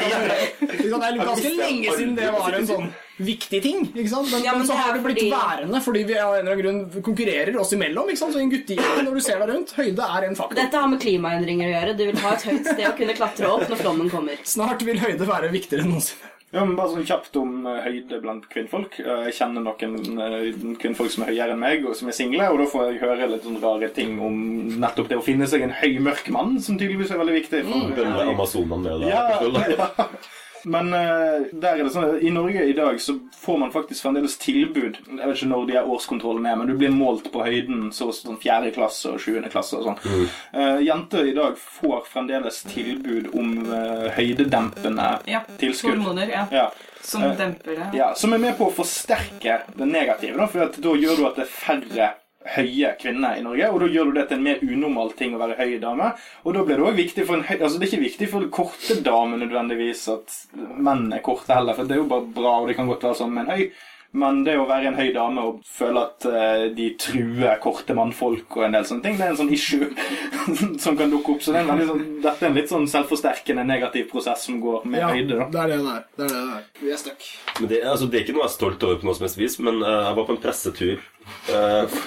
Det er ganske lenge siden det var en sånn viktig ting. ikke sant? Men, Ja, men men så det har det blitt fordi- værende fordi vi av en eller annen grunn konkurrerer oss imellom. ikke sant? Så i en guttegjeng, når du ser deg rundt, høyde er en faktor. Dette har med klimaendringer å gjøre. Du vil ha et høyt sted å kunne klatre opp når flommen kommer. Snart vil høyde være viktigere enn noensinne. Ja, men bare sånn kjapt om eh, høyde blant kvinnfolk. Eh, Jeg kjenner noen eh, kvinnfolk som er høyere enn meg, og som er single, og da får jeg høre litt sånn rare ting om nettopp det å finne seg en høy, mørk mann, som tydeligvis er veldig viktig. For, Bønne Amazonene med det. Ja, ja. Men uh, der er det sånn at i Norge i dag så får man faktisk fremdeles tilbud. Jeg vet ikke når de her årskontrollene er, men du blir målt på høyden så sånn fjerde klasse og sjuende klasse og sånn. Eh, jenter i dag får fremdeles tilbud om uh, høydedempende Ja. tilskudd. Hormoner, ja. Ja. Som demper det. Ja, Som er med på å forsterke det negative. Da, for at da gjør du at det er færre høye kvinner i Norge, og da gjør du det til en mer unormal ting å være høy dame. Og da blir det også viktig for en høy, altså Det er ikke viktig for korte damer nødvendigvis at menn er korte heller, for det er jo bare bra, og det kan godt være sånn en høy. Men det å være en høy dame og føle at uh, de truer korte mannfolk og en del sånne ting, det er en sånn issue som kan dukke opp. Så det er en sånn, dette er en litt sånn selvforsterkende negativ prosess som går med Ja, høyde. da. det er det det er. Det er det er. Vi er stuck. Men det, altså, det er ikke noe jeg er stolt over på noe som helst vis, men uh, jeg var på en pressetur uh,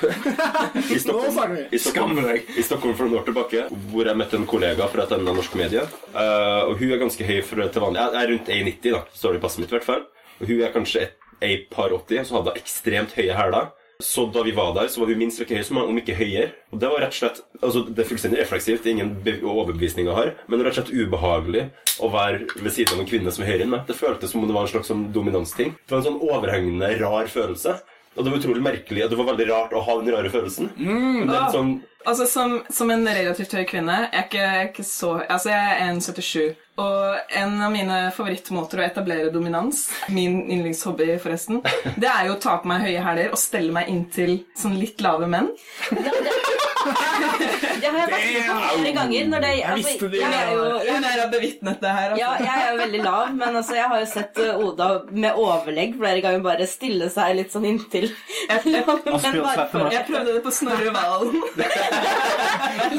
i, Stockholm, i, Stockholm, deg. i Stockholm for noen år tilbake, hvor jeg møtte en kollega fra et annet norsk medie. Eh, og hun er ganske høy for, til vanlig. Jeg er rundt 1,90, da, står det i passet mitt i hvert fall. Og hun er kanskje et, et par 80, så hadde ekstremt høye hæler. Så da vi var der, så var hun minst like høy som om ikke høyere. Og det var rett og slett altså Det er fullstendig refleksivt, ingen overbevisninger har, men rett og slett ubehagelig å være ved siden av en kvinne som er høyere enn meg. Det føltes som om det var en slags sånn dominansting. Det var en sånn overhengende, rar følelse. Og det var utrolig merkelig, og det var veldig rart å ha den rare følelsen. det er litt sånn Altså, som, som en relativt høy kvinne Jeg er ikke, jeg er ikke så Altså, jeg er 1,77. Og en av mine favorittmåter å etablere dominans, min yndlingshobby forresten, det er jo å ta på meg høye hæler og stelle meg inntil sånn litt lave menn. Det har jeg vært med på flere ganger. Når det, altså, visste det. jeg er jo jeg, Hun har bevitnet det her. ja, Altså. jeg er jo veldig lav, men altså, jeg har jo sett uh, Oda med overlegg flere ganger bare stille seg litt sånn inntil. Men Jeg prøvde det på Snorre Valen.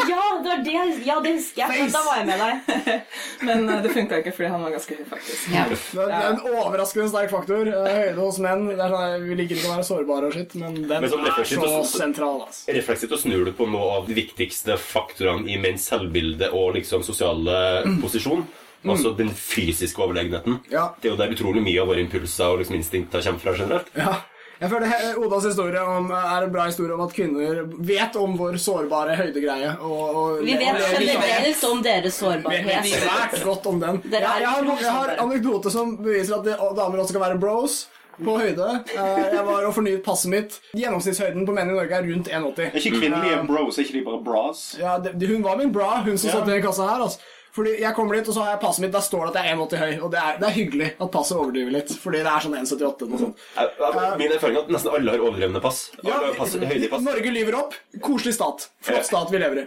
Ja, det var det, ja, det husker jeg. Da var jeg med deg. Men eh, det funka ikke fordi han var ganske høy, faktisk. Ja. Det er, det er en overraskende sterk faktor. Eh, Høyde hos menn. Det er sånn, vi liker ikke å være sårbare og shit, men den Men sånn er så sentral. Altså. Refleksivt så snur du på noe av de viktigste faktorene i menns selvbilde og liksom sosiale posisjon. Altså den fysiske overlegenheten. Ja. Det er jo der utrolig mye av våre impulser og liksom instinkter kommer fra generelt. Ja. Jeg føler Odas historie om, er en bra historie om at kvinner vet om vår sårbare høydegreie. Og, og, Vi vet generelt om deres sårbarhet. Vi vet svært godt om den. Jeg, jeg, har, jeg har sårbare. anekdote som beviser at damer også kan være bros på høyde. Eh, Jeg var og fornyet passet mitt. Gjennomsnittshøyden på menn i Norge er rundt 1,80. Er ikke kvinnelige bros, er ikke de bare bras? Ja, det, det- hun var min bra, hun som Ja. satt i den kassa her. Altså. Fordi jeg kommer dit, og så har jeg passet mitt, der står det at jeg er 1,80 høy. Og det er, det er hyggelig at passet overdriver litt, fordi det er sånn 1,78 eller noe sånt. Jeg- jeg- Min erfaring er at nesten alle har overdrevne pass. Ja, pass, pass. Norge lyver opp. Koselig stat. Flott stat vi lever i.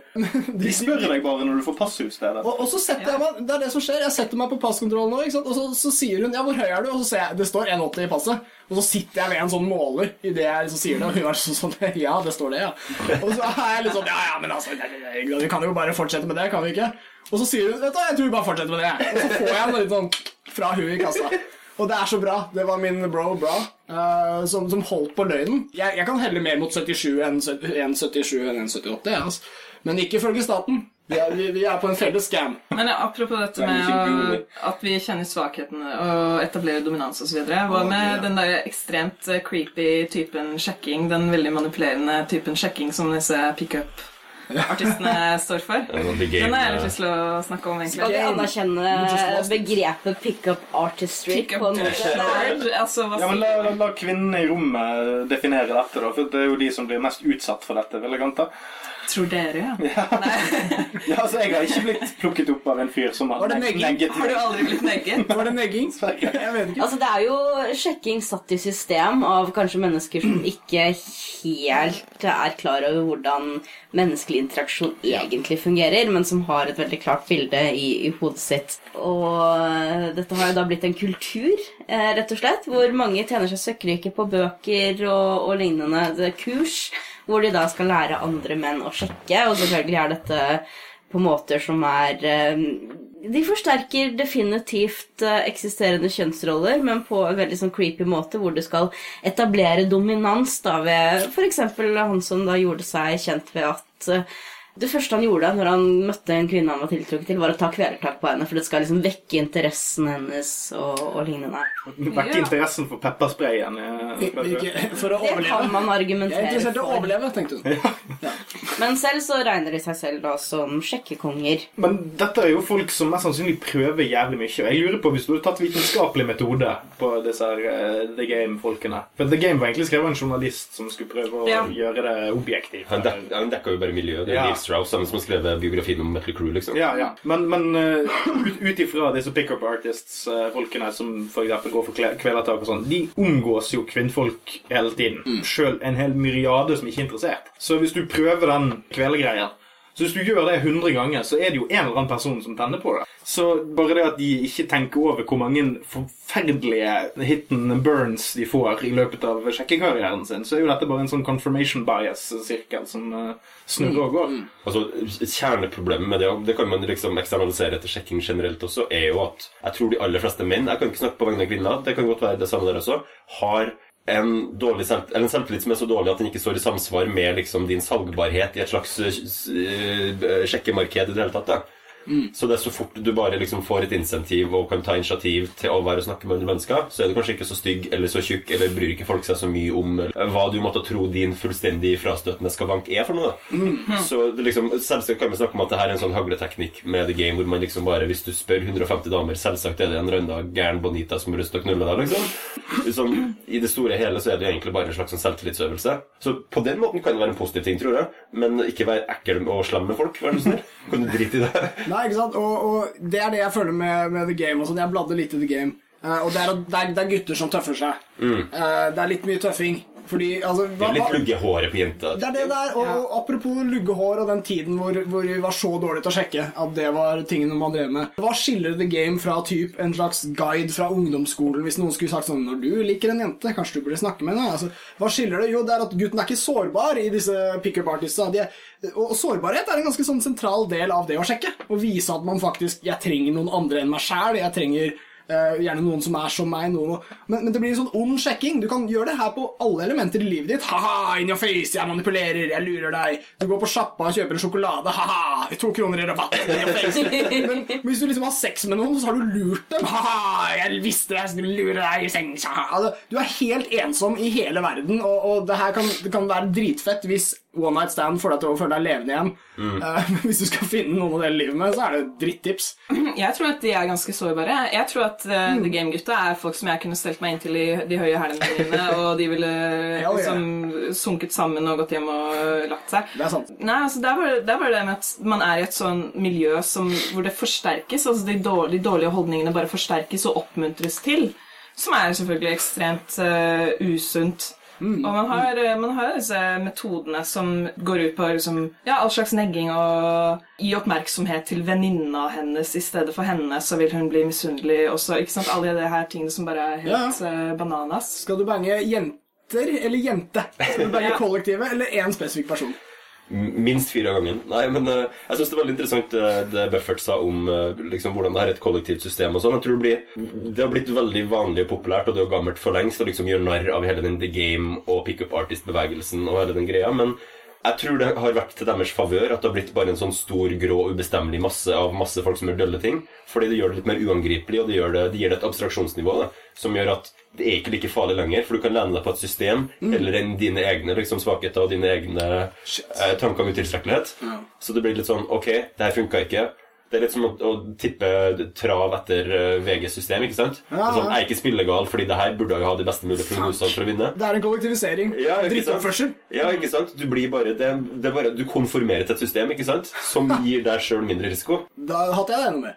De spør deg bare når du får passutstedet. Og, og så setter jeg meg Det er det som skjer. Jeg setter meg på passkontrollen nå, ikke sant? og så, så sier hun 'ja, hvor høy er du?' Og så ser jeg det står 1,80 i passet. Og så sitter jeg ved en sånn måler idet jeg liksom sier det, og hun er sånn sånn 'ja, det står det, ja'. Og så er jeg litt sånn 'ja, ja, men altså Vi kan jo bare fortsette med det, kan vi ikke?' Og så sier hun 'vet du jeg tror vi bare fortsetter med det'. Og så får jeg en litt sånn fra hun i kassa. Og det er så bra. Det var min bro bra uh, som, som holdt på løgnen. Jeg, jeg kan helle mer mot 77 enn 70 1,77 enn 1,78, altså. men ikke ifølge staten. Vi er, vi, vi er på en felles scam. Men apropos dette med at vi kjenner svakhetene og etablerer dominans osv. Hva med den der ekstremt eh, creepy typen sjekking, den veldig manipulerende typen sjekking som disse pickup-artistene står for? Sånn Den har jeg litt lyst til å snakke om, Skal vi anerkjenne begrepet pickup artistry? På artistry, altså, hva Ja, men sier la, la kvinnene i rommet definere dette, da. For det er jo de som blir mest utsatt for dette, vil jeg anta. Tror dere, ja? Ja, altså, Jeg har ikke blitt plukket opp av en fyr som har Var det neg- negging? negget Har du aldri blitt negget? Var det negging? Jeg vet ikke. Altså, det er jo sjekking satt i system av kanskje mennesker som ikke helt er klar over hvordan menneskelig interaksjon egentlig fungerer, men som har et veldig klart bilde i, i hodet sitt. Og dette har jo da blitt en kultur, eh, rett og slett, hvor mange tjener seg søkkrike på bøker og, og lignende det er kurs, hvor de da skal lære andre menn å sjekke, og selvfølgelig er dette på måter som er eh, De forsterker definitivt eh, eksisterende kjønnsroller, men på en veldig sånn creepy måte, hvor du skal etablere dominans da ved f.eks. han som da gjorde seg kjent ved at eh, det første han gjorde når han møtte en kvinne han var tiltrukket til, var å ta kvelertak på henne, for det skal liksom vekke interessen hennes og, og lignende. Vekke Ja. interessen for peppersprayen. i- For å Det kan overleve. man Jeg er argumentere interessert i å overleve, tenkte hun. Men selv så regner de seg selv da som sjekkekonger. Men dette er jo folk som mest sannsynlig prøver jævlig mye. Og jeg lurer på hvis du hadde tatt vitenskapelig metode på disse her eh, The Game-folkene. For The Game var egentlig skrevet av en journalist som skulle prøve å Ja. gjøre det objektivt. Han, dek, han dekka jo bare miljøet. Det er Ja. Strauss, han som har skrevet biografien om Metal Crew, liksom. Ja, ja. Men, men eh, ut, ifra disse pickup artists-folkene som for eksempel går for kvelertak og sånn, de omgås jo kvinnfolk hele tiden. Sjøl en hel myriade som ikke er interessert. Så hvis du prøver den kvelergreia så hvis du gjør det 100 ganger, så er det jo en eller annen person som tenner på det. Så bare det at de ikke tenker over hvor mange forferdelige hit and burns de får i løpet av sjekkekarrieren sin, så er jo dette bare en sånn confirmation bias-sirkel som eh, snurrer og går. Altså, Kjerneproblemet med det, og det kan man liksom eksternalisere etter sjekking generelt også, er jo at jeg tror de aller fleste menn Jeg kan ikke snakke på vegne av kvinner, det kan godt være det samme der også. har en, dårlig en selvtillit som er så dårlig at den ikke står i samsvar med liksom, din salgbarhet i et slags uh, sjekkemarked i det hele tatt. Da. Så det er så fort du bare liksom får et insentiv og kan ta initiativ til å være og snakke med andre mennesker, så er du kanskje ikke så stygg eller så tjukk, eller bryr ikke folk seg så mye om hva du måtte tro din fullstendig frastøtende skavank er for noe. da. Så det liksom, Selvsagt kan vi snakke om at det her er en sånn hagleteknikk med the game, hvor man liksom bare, hvis du spør 150 damer, selvsagt er det en rønda gæren bonita som har lyst til å knulle deg, liksom. Liksom, I det store og hele så er det jo egentlig bare en slags sånn selvtillitsøvelse. Så på den måten kan det være en positiv ting, tror jeg, men ikke være ekkel og slem med folk, vær så snill. Kan du drite i det? Nei, ikke sant? Og, og det er det jeg føler med, med The Game. og sånn. Jeg bladde litt i The Game. Uh, og det er, det, er, det er gutter som tøffer seg. Eh, det er litt mye tøffing. Fordi, altså Det er litt luggehåret på jenta. det er det der, og, og apropos luggehår og den tiden hvor, hvor vi var så dårlige til å sjekke at det var tingene man drev med. Hva skiller The Game fra typ en slags guide fra ungdomsskolen hvis noen skulle sagt sånn Når du liker en jente, kanskje du burde snakke med henne? Altså, hva skiller det? Jo, det er at gutten er ikke sårbar i disse pickup artistene. De er, og, sårbarhet er en ganske sånn sentral del av det å sjekke. Å vise at man faktisk Jeg trenger noen andre enn meg sjæl. Jeg trenger gjerne noen som er som meg. Noen, men, men det blir en sånn ond sjekking. Du kan gjøre det her på alle elementer i livet ditt. Ha-ha, in your face, jeg manipulerer, jeg lurer deg. Du går på sjappa og kjøper en sjokolade. Ha-ha, to kroner i rabatt. Face. Men hvis du liksom har sex med noen, så har du lurt dem. Ha-ha, jeg visste det, jeg skulle lure deg i seng. Ha-ha. Altså, du er helt ensom i hele verden, og, og det her kan, det kan være dritfett hvis one night stand får deg til å føle deg levende igjen. Mm. men hvis du skal finne noen å dele livet med, så er det drittips. Jeg tror at de er ganske sårbare. Jeg tror at uh, The Game-gutta er folk som jeg kunne stelt meg inntil i de høye hælene mine, og de ville ja. liksom sunket sammen og gått hjem og uh, lagt seg. Det er sant. Nei, altså det er bare det, er bare det med at man er i et sånn miljø som, hvor det forsterkes. altså de dårlige, de dårlige holdningene bare forsterkes og oppmuntres til. Som er selvfølgelig ekstremt uh, usunt. Og man har, eh, man har disse metodene som går ut på liksom, ja, all slags negging og gi oppmerksomhet til venninna hennes i stedet for henne, så vil hun bli misunnelig. også. ikke sant, Alle de her tingene som bare er helt Ja. eh, bananas. Skal du bange jenter eller jente? Skal du bange kollektivet eller én spesifikk person? Minst fire av gangen. Nei, men uh, jeg syns det er veldig interessant eh, det Buffert sa om uh, liksom, hvordan det er et kollektivt system. og sånn. Jeg tror Det blir, det har blitt veldig vanlig og populært, og det er gammelt for lengst, å liksom gjøre narr av hele den The Game og pickup artist-bevegelsen og hele den greia. men jeg tror det har vært til deres favør at det har blitt bare en sånn stor, grå, ubestemmelig masse av masse folk som gjør dølle ting. Fordi det gjør det litt mer uangripelig, og det, det, det gir det et abstraksjonsnivå da, som gjør at det er ikke like farlig lenger. For du kan lene deg på et system eller en, dine egne liksom, svakheter og dine egne eh, tanker om utilstrekkelighet. Så det blir litt sånn Ok, det her funka ikke. Det er litt som å, å tippe trav etter eh, VGs system. ikke sant? Ja, Sånn, ja. jeg er ikke spillegal, fordi det her burde jeg ha de beste mulige prognosene for å vinne. Det er en kollektivisering. Ja? Drittoppførsel. Ja, ikke sant? Du blir bare, det, det er bare Du konformerer til et system ikke sant? som gir deg sjøl mindre risiko. Da hadde jeg det enda med.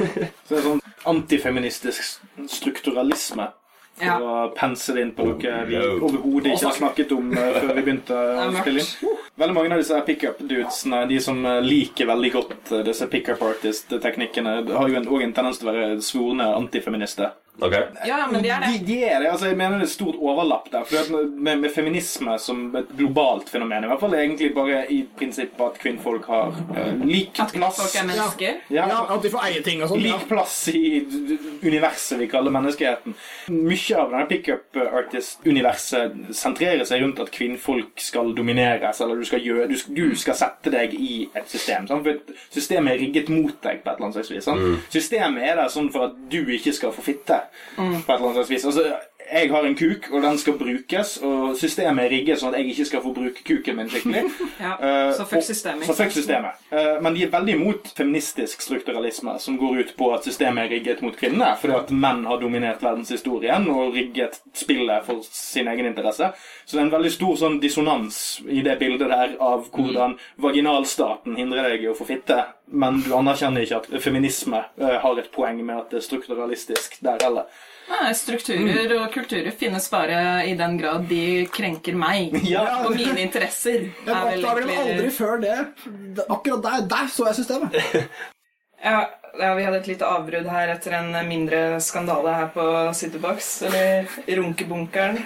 Så det er sånn antifeministisk strukturalisme. For Ja. å pense det inn på noe vi overhodet ikke har snakket om eh, før vi begynte å spille inn. Veldig mange av disse pickup-dudesene, de som eh, liker veldig godt eh, disse pickup artist-teknikkene, har jo òg en tendens til å være svorne antifeminister. Ok? Ja, men de er det. De, de er det. altså Jeg mener det er stort overlapp der. For med, med feminisme som et globalt fenomen, i hvert fall egentlig bare i prinsippet at kvinnfolk har uh, lik At plass folk er mennesker. Ja, Ja, At de får eie ting og sånn. Ja. Lik plass i universet vi kaller menneskeheten. Mye av denne pickup artist-universet sentrerer seg rundt at kvinnfolk skal domineres, eller du skal, gjøre, du du skal sette deg i et system. Sant? For systemet er rigget mot deg på et eller annet slags vis. Mm. Systemet er der sånn for at du ikke skal få fitte. På et eller annet vis. Altså, jeg har en kuk, og den skal brukes, og systemet er rigget sånn at jeg ikke skal få bruke kuken min skikkelig. Ja, Eh, så fuck og- systemet. Så fuck systemet. Eh, men de er veldig imot feministisk strukturalisme, som går ut på at systemet er rigget mot kvinnene, fordi at menn har dominert verdenshistorien og rigget spillet for sin egen interesse. Så det er en veldig stor sånn dissonans i det bildet der av hvordan vaginalstaten hindrer deg i å få fitte, men du anerkjenner ikke at feminisme eh, har et poeng med at det er strukturalistisk der heller. Nei, strukturer og kulturer finnes bare i den grad de krenker meg Ja. og mine interesser. Jeg er vel oppdager dem egentlig- aldri før det. Akkurat der, der så jeg systemet. Ja, ja, vi hadde et lite avbrudd her etter en mindre skandale her på Citybox, eller Runkebunkeren.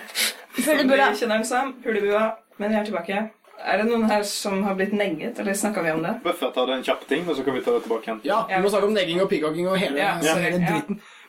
som Hulebua. vi kjenner den som. Hulebua. Men vi er tilbake. Er det noen her som har blitt negget, eller snakka vi om det? Bare ta det en kjapp ting, og så kan vi ta det tilbake igjen. Ja, vi må snakke om negging og pigghogging og hele, Ja, hele sorry, ja.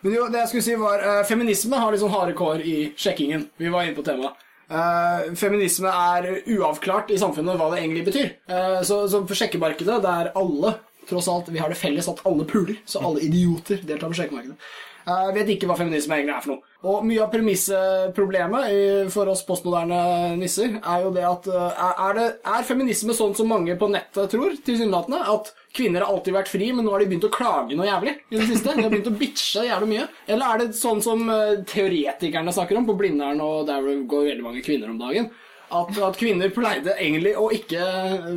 Men jo, det jeg skulle si var eh, Feminisme har litt sånn harde kår i sjekkingen. Vi var inne på temaet. Eh, feminisme er uavklart i samfunnet hva det egentlig betyr. Eh, så, så for sjekkemarkedet, der alle tross alt, vi har det felles at alle puler, så alle idioter deltar på sjekkemarkedet, eh, vet ikke hva feminisme egentlig er for noe. Og mye av premisseproblemet for oss postmoderne nisser er jo det at eh, er, det, er feminisme sånn som mange på nettet tror, tilsynelatende, at kvinner har alltid vært fri, men nå har de begynt å klage noe jævlig i det siste? De har begynt å bitche jævlig mye? Eller er det sånn som eh, teoretikerne snakker om på Blindern, og der det går veldig mange kvinner om dagen? At, at kvinner pleide egentlig å ikke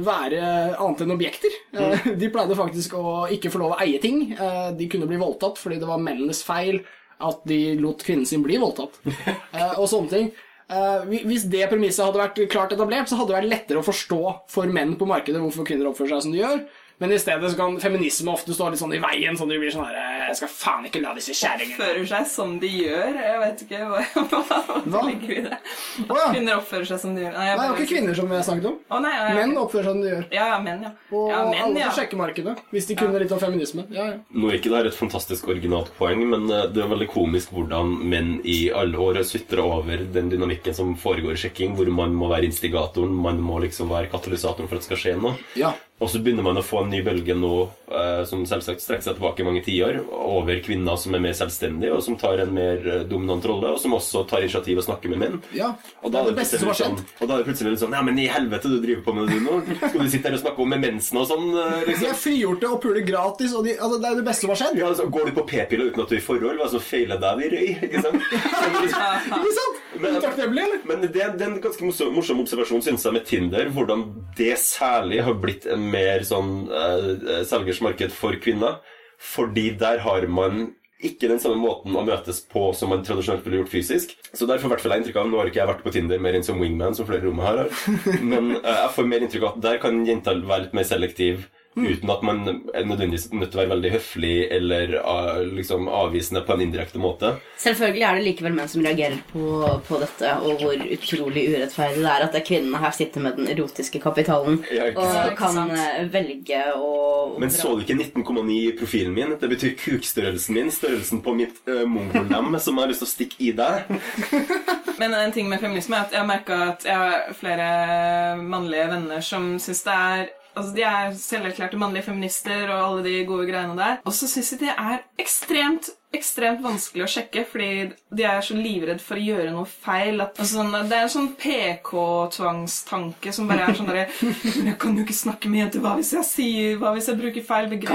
være annet enn objekter. Mm. De pleide faktisk å ikke få lov å eie ting. Eh, De kunne bli voldtatt fordi det var mennenes feil at de lot kvinnen sin bli voldtatt. Og sånne ting. Hvis det premisset hadde vært klart etablert, så hadde det vært lettere å forstå for menn på markedet hvorfor kvinner oppfører seg som de gjør. Men i stedet så kan feminisme ofte stå litt sånn i veien, sånn de blir sånn her eh, Jeg skal faen ikke la disse kjerringene Oppfører seg som de gjør. Jeg vet ikke hva, hva, Hva? ligger i det. Ja. Kvinner oppfører seg som de gjør. Nei, det er jo ikke kvinner som vi har snakket om. Å, nei, ja, ja. Menn oppfører seg som de gjør. Ja, ja, menn, ja. Og ja, menn, alle får sjekke markedet hvis de kunne litt om feminisme. Ja, ja. Nå er ikke det her et fantastisk originalt poeng, men eh, det er veldig komisk hvordan menn i alle år har sutra over den dynamikken som foregår i sjekking, hvor man må være instigatoren, man må liksom være katalysatoren for at det skal skje noe. Ja. Og så begynner man å få en ny bølge nå eh, som selvsagt strekker seg tilbake i mange tiår, over kvinner som er mer selvstendige, og som tar en mer eh, dominant rolle, og som også tar initiativ og snakker med menn. Ja, Og da er er det beste plutselig som har skjedd. sånn, og da er det plutselig litt sånn Ja, men i helvete du driver på med det du nå? Skal du sitte her og snakke om mensen og sånn? Liksom? De er frigjorte og puler gratis, og de, altså, det er det beste som har skjedd. Ja, altså, Går du på p-piller uten at du er i forhold? Hva som feiler deg i røy? Ikke sant? Det Ikke sant? Men- Utakknemlig, eller? Men det, det er en ganske morsom, observasjon synes jeg med Tinder, hvordan det særlig har blitt en mer sånn uh, selgersmarked for kvinner. Fordi der har man ikke den samme måten å møtes på som man tradisjonelt ville gjort fysisk. Så derfor hvert fall jeg inntrykk av, Nå har ikke jeg vært på Tinder mer enn som wingman, som flere rommet har. Men uh, jeg får mer inntrykk av at der kan jenter være litt mer selektiv. Uten at man er nødvendigvis nødt til å være veldig høflig eller eh, liksom avvisende på en indirekte måte. Selvfølgelig er det likevel menn som reagerer på, på dette, og hvor utrolig urettferdig det er at det er kvinnene her sitter med den erotiske kapitalen Ja, og kan eh, velge å Men så du ikke 19,9 i profilen min? Det betyr kukstørrelsen min. Størrelsen på mitt uh, mongolnem som jeg har lyst til å stikke i deg. Men en ting med feminisme er at jeg har merka at jeg har flere mannlige venner som syns det er Altså, De er selverklærte mannlige feminister og alle de gode greiene der. Og så syns de det er ekstremt ekstremt vanskelig å sjekke, fordi de er så livredd for å gjøre noe feil. Altså, sånn, det er en sånn PK-tvangstanke som bare er sånn derre jeg kan jo ikke snakke med jenter. Hva hvis jeg sier Hva hvis jeg bruker feil begrep?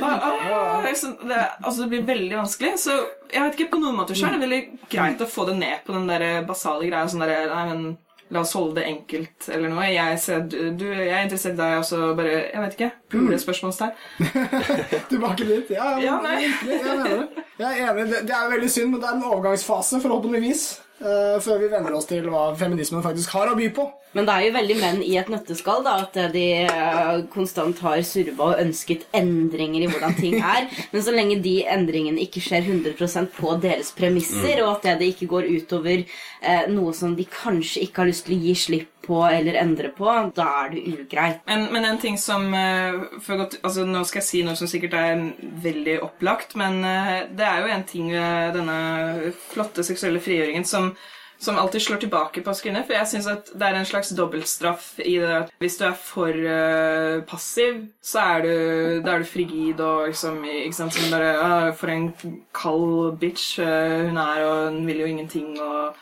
Hva- ah, det, er sånn- det, altså, det blir veldig vanskelig. Så jeg vet ikke, på noen måter så er det veldig greit å få det ned på den der basale greia. Sånn der, nei, men La oss holde det enkelt, eller noe. Jeg, ser, du, jeg er interessert i deg, også, bare Jeg vet ikke. Pulespørsmålstegn. Tilbake dit. Ja, ja, Ja, nei. jeg mener det. Jeg er enig. Det, det er veldig synd, men det er en overgangsfase, forhåpentligvis. Eh, før vi venner oss til hva feminismen faktisk har å by på. Men det er jo veldig menn i et nøtteskall, da, at de uh, konstant har surva og ønsket endringer i hvordan ting er. Men så lenge de endringene ikke skjer 100% på deres premisser, og at det, det ikke går utover uh, noe som de kanskje ikke har lyst til å gi slipp på eller endre på, da er det ugreit. Men, men en ting som eh, godt, altså Nå skal jeg si noe som sikkert er veldig opplagt, men eh, det er jo en ting ved denne flotte seksuelle frigjøringen som, som alltid slår tilbake på oss kvinner. For jeg syns at det er en slags dobbeltstraff i det at hvis du er for uh, passiv, så er du, da er du frigid og liksom ikke sant, som bare uh, For en kald bitch uh, hun er, og hun vil jo ingenting. og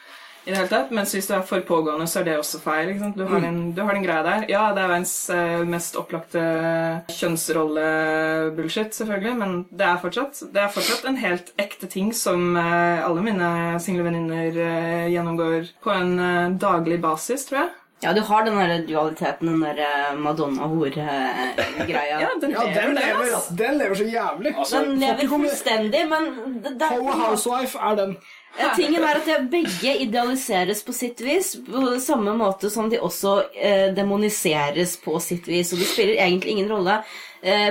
i det hele tatt, Mens hvis du er for pågående, så er det også feil. ikke sant? Du har, den, du har den greia der. Ja, det er verdens eh, mest opplagte kjønnsrolle-bullshit, selvfølgelig, men det er, fortsatt, det er fortsatt en helt ekte ting som eh, alle mine single venninner eh, gjennomgår på en daglig basis, tror jeg. Ja, du har den der dualiteten, den der Madonna-hore-greia. Ja, den Ja, den lever, den, lever, ass. den lever så jævlig. Altså, Den lever fullstendig, men det, det, Power Housewife er den. Tingen er at begge idealiseres på sitt vis, på samme måte som de også eh, demoniseres på sitt vis. Og det spiller egentlig ingen rolle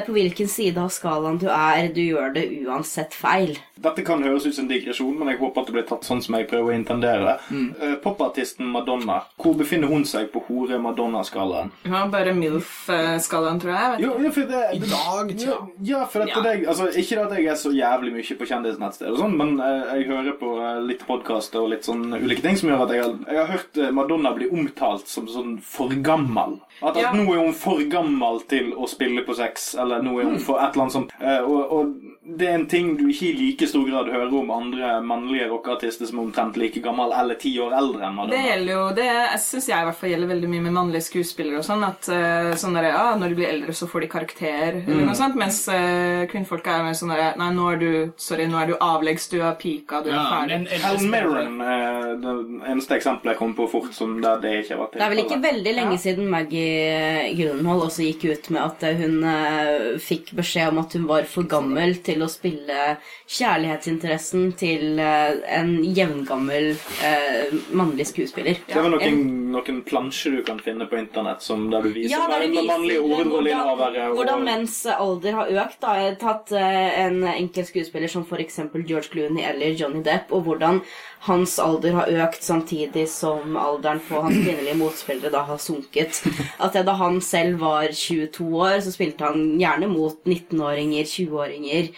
på hvilken side av skalaen du er. Du gjør det uansett feil. Dette kan høres ut som en digresjon, men jeg håper at det blir tatt sånn som jeg prøver å intendere. Mm. Eh, Popartisten Madonna, hvor befinner hun seg på hore-Madonna-skalaen? Hun har bare MILF-skalaen, tror jeg. vet Jo, ja, for det, I dag, ja, tja. ja, for dette Ja. det, altså, Ikke at jeg er så jævlig mye på kjendisnettsteder, og sånn, men eh, jeg hører på eh, litt podkaster og litt sånn ulike ting som gjør at jeg har, jeg har hørt eh, Madonna bli omtalt som sånn for gammel. At, at Ja. nå er hun for gammel til å spille på sex, eller nå er hun for et eller annet sånt. Eh, og, og det er en ting du ikke i like stor grad hører om andre mannlige rockeartister som er omtrent like gammel eller ti år eldre enn Madonna. Det gjelder jo, det syns jeg i hvert fall gjelder veldig mye med mannlige skuespillere. og sånn, at eh, sånn der, ja, Når de blir eldre, så får de karakter. eller noe sånt, Mens uh, kvinnfolk er mer sånn der, Nei, nå er du sorry, nå er du avleggs, du har pika, du er ferdig. Helen Mirren er det eneste eksempelet jeg kom på fort som der det ikke har vært Det er vel ikke veldig lenge siden Maggie Gyllenhaal også gikk ut med at eh, hun uh, fikk beskjed om at hun var for gammel til å spille kjærlighetsinteressen til eh, en jevngammel eh, mannlig skuespiller. Det var noen, noen plansjer du kan finne på internett som der du viser Ja, der de med mannlige viser hvordan, hvordan menns alder har økt. Da. Jeg har tatt eh, en enkel skuespiller som f.eks. George Clooney eller Johnny Depp, og hvordan hans alder har økt samtidig som alderen på hans kvinnelige motspillere da har sunket. At da han selv var 22 år, så spilte han gjerne mot 19-åringer, 20-åringer.